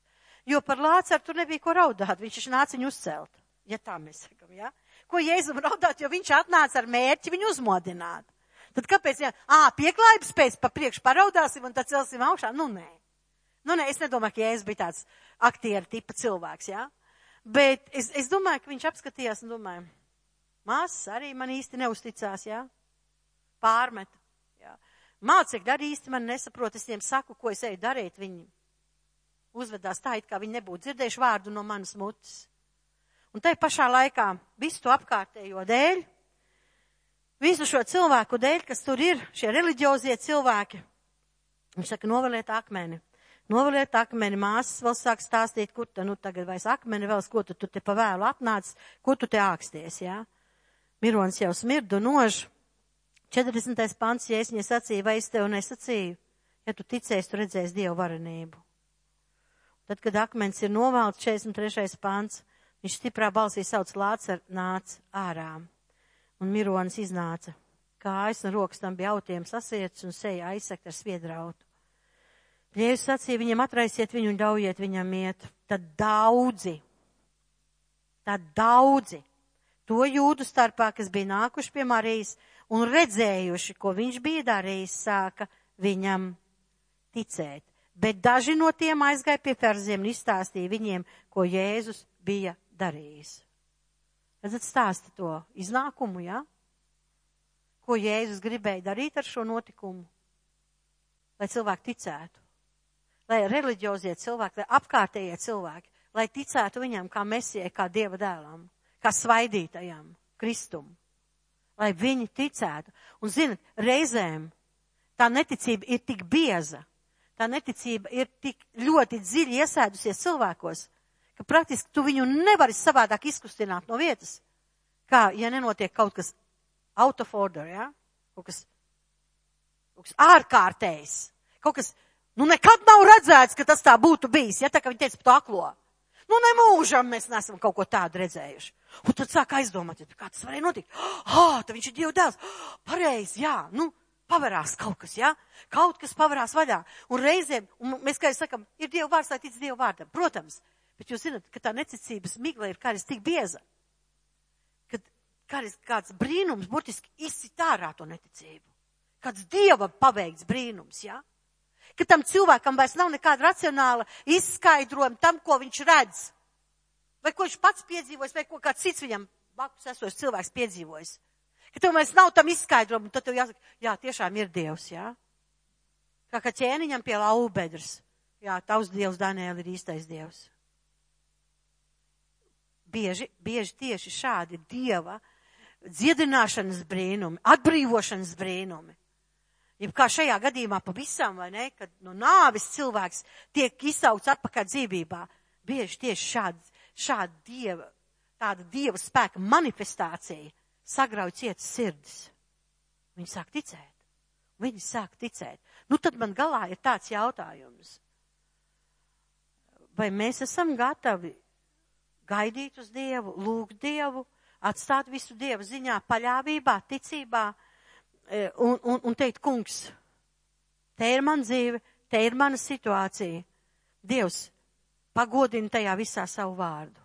Jo par Lācaru tur nebija ko raudāt, viņš taču nāca viņu uzcelt. Ja tā mēs sakam, ja? Ko Jēzum raudāt, jo viņš atnāca ar mērķi viņu uzmodināt. Tad kāpēc, ja, ā, pieklājības pēc pa priekš paraudāsim un tad celsim augšā? Nu, nē. Nu, nē, es nedomāju, ka Jēzus bija tāds aktieru tipa cilvēks, jā. Ja? Bet es, es domāju, ka viņš apskatījās un domāja, māsas arī man īsti neusticās, jā. Ja? Pārmet. Jā. Mācekļi arī īsti man nesaprot, es viņiem saku, ko es eju darīt, viņi uzvedās tā, it kā viņi nebūtu dzirdējuši vārdu no manas mutes. Un tai pašā laikā visu to apkārtējo dēļ, visu šo cilvēku dēļ, kas tur ir, šie reliģiozie cilvēki, viņš saka, novaliet akmeni. Novaliet akmeni, māsas vēl sāk stāstīt, kur tu, nu, tagad vairs akmeni vēl, ko tu, tu te pavēlu atnāc, ko tu te āksties, jā. Mirons jau smirdu nož. 40. pants, ja es viņai sacīju, vai es tev nesacīju, ja tu ticēsi, tu redzēsi Dievu varenību. Tad, kad akmens ir novēlts, 43. pants, Viņš stiprā balsī sauc Lācer, nāc ārā. Un Mironis iznāca. Kājas un rokas tam bija autiem sasiets un seja aizsekt ar sviedrautu. Jēzus sacīja viņam atraisiet viņu un ļaujiet viņam iet. Tad daudzi, tad daudzi to jūdu starpā, kas bija nākuši pie Marijas un redzējuši, ko viņš bija darījis, sāka viņam ticēt. Bet daži no tiem aizgāja pie ferziem un izstāstīja viņiem, ko Jēzus bija darījis. Redzat, stāsta to iznākumu, jā? Ja? Ko Jēzus gribēja darīt ar šo notikumu? Lai cilvēki ticētu. Lai reliģiozie cilvēki, lai apkārtējie cilvēki, lai ticētu viņam kā mesijai, kā Dieva dēlam, kā svaidītajam, Kristum. Lai viņi ticētu. Un, zinat, reizēm tā neticība ir tik bieza, tā neticība ir tik ļoti dziļi iesēdusies cilvēkos, ka praktiski tu viņu nevari savādāk izkustināt no vietas. Kā, ja nenotiek kaut kas out of order, ja? Kaut kas, kaut kas ārkārtējs. Kaut kas, nu nekad nav redzēts, ka tas tā būtu bijis, ja tā kā viņi teica par to aklo. Nu nemūžam mēs nesam kaut ko tādu redzējuši. Un tad sāk aizdomāt, kā tas varēja notikt. Ah, tad viņš ir Dieva dēls. Pareizi, jā, nu, pavarās kaut kas, jā? Kaut kas pavarās vaļā. Un reizēm, un mēs kā sakam, ir Dieva vārds, lai tic Dieva vārdam. Protams, bet jūs zināt, ka tā necicības migla ir kādreiz tik bieza, kad kādreiz kāds brīnums burtiski izsit ārā to neticību. Kāds Dieva paveikts brīnums, jā? Ka tam cilvēkam vairs nav nekāda racionāla izskaidrojuma tam, ko viņš redz. Vai ko viņš pats piedzīvojis, vai ko kāds cits viņam blakus esošs cilvēks piedzīvojis ka tev vairs nav tam izskaidrojumu, tad tev jāsaka, jā, tiešām ir Dievs, jā. Kā kā ķēniņam pie laubedras. Jā, tavs Dievs, Daniela, ir īstais Dievs. Bieži, bieži tieši šādi Dieva dziedināšanas brīnumi, atbrīvošanas brīnumi. Ja kā šajā gadījumā pavisam, vai ne, kad no nāvis cilvēks tiek izsaukts atpakaļ dzīvībā, bieži tieši šāda, šāda dieva, tāda dieva spēka manifestācija sagrauj cietas sirdis. Viņi sāk ticēt. Viņi sāk ticēt. Nu tad man galā ir tāds jautājums. Vai mēs esam gatavi gaidīt uz Dievu, lūgt Dievu, atstāt visu Dieva ziņā, paļāvībā, ticībā un, un, un teikt, kungs, te ir man dzīve, te ir mana situācija. Dievs pagodina tajā visā savu vārdu.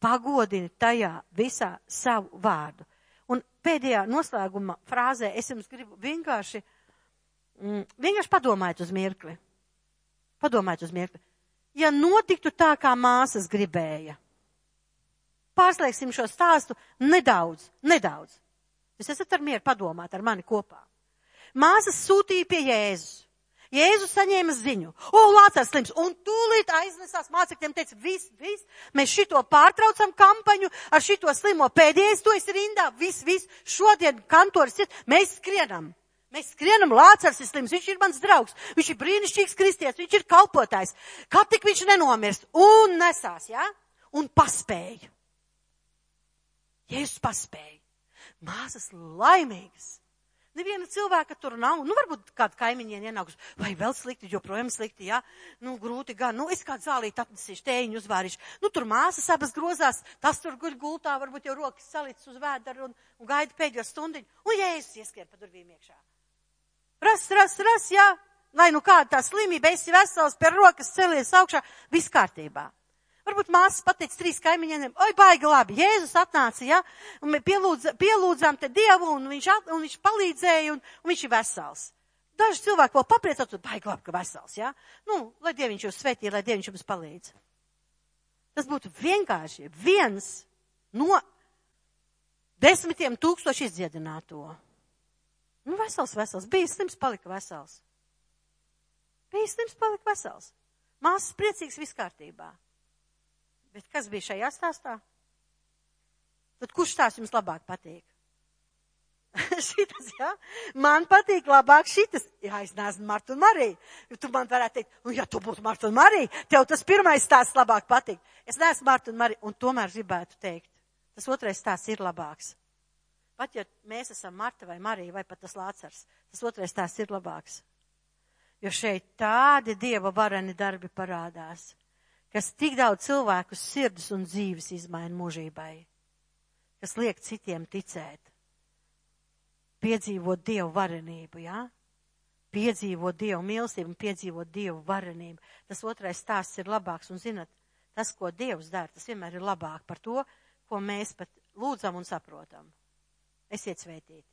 Pagodini tajā visā savu vārdu. Un pēdējā noslēguma frāzē es jums gribu vienkārši, mm, vienkārši padomājiet uz mirkli. Padomājiet uz mirkli. Ja notiktu tā, kā māsas gribēja, pārslēgsim šo stāstu nedaudz, nedaudz. Jūs esat ar mieru padomāt ar mani kopā. Māsas sūtīja pie Jēzus. Jēzus saņēma ziņu, o, Lācars slims, un tūlīt aiznesās mācekļiem, teica, viss, viss, mēs šito pārtraucam kampaņu, ar šito slimo pēdējais, to es rindā, viss, viss, šodien kantoris ir, mēs skrienam. Mēs skrienam, Lācars ir slims, viņš ir mans draugs, viņš ir brīnišķīgs kristietis, viņš ir kalpotājs. Kā tik viņš nenomirst? Un nesās, jā? Ja? Un paspēja. Jēzus paspēja. Māsas laimīgas. Neviena cilvēka tur nav. Nu, varbūt kāda kaimiņiem ienākus, vai vēl slikti, joprojām slikti, jā. Nu, grūti gan. Nu, es kādu zālīt atnesīšu, tēņu uzvārīšu. Nu, tur māsas abas grozās, tas tur guļ gultā, varbūt jau rokas salicis uz vēdaru un, un gaida pēdējo stundiņu. Un jēzus ieskrien pa durvīm iekšā. Ras, ras, ras, jā. Lai nu kāda tā slimība, esi vesels, pie rokas celies augšā, viss kārtībā. Varbūt māsas pateica trīs kaimiņiem, oi, baigi labi, Jēzus atnāca, ja, un mēs pielūdz, pielūdzām te Dievu, un viņš, at, un viņš palīdzēja, un, un viņš ir vesels. Daži cilvēki vēl papriecāt, baigi labi, ka vesels, ja. Nu, lai Dieviņš jūs svētī, lai Dieviņš jums palīdz. Tas būtu vienkārši viens no desmitiem tūkstoši izdziedināto. Nu, vesels, vesels. Bija slims, palika vesels. Bija slims, palika vesels. Māsas priecīgs viss kārtībā. Bet kas bija šajā stāstā? Tad kurš tās jums labāk patīk? šitas? Ja? Man patīk labāk šitas. Jā, es neesmu Marta un Marija. Tu man varētu teikt, nu, ja tu būtu Marta un Marija, tev tas pirmais stāsts labāk patīk. Es neesmu Marta un Marija, un tomēr gribētu teikt, tas otrais stāsts ir labāks. Pat ja mēs esam Marta vai Marija, vai pat tas Lācars, tas otrais stāsts ir labāks. Jo šeit tādi dieva vareni darbi parādās kas tik daudz cilvēku sirdis un dzīves izmaina mūžībai, kas liek citiem ticēt, piedzīvot Dievu varenību, jā? Ja? Piedzīvot Dievu mīlestību un piedzīvot Dievu varenību. Tas otrais stāsts ir labāks un zinat, tas, ko Dievs dara, tas vienmēr ir labāk par to, ko mēs pat lūdzam un saprotam. Esiet svētīti!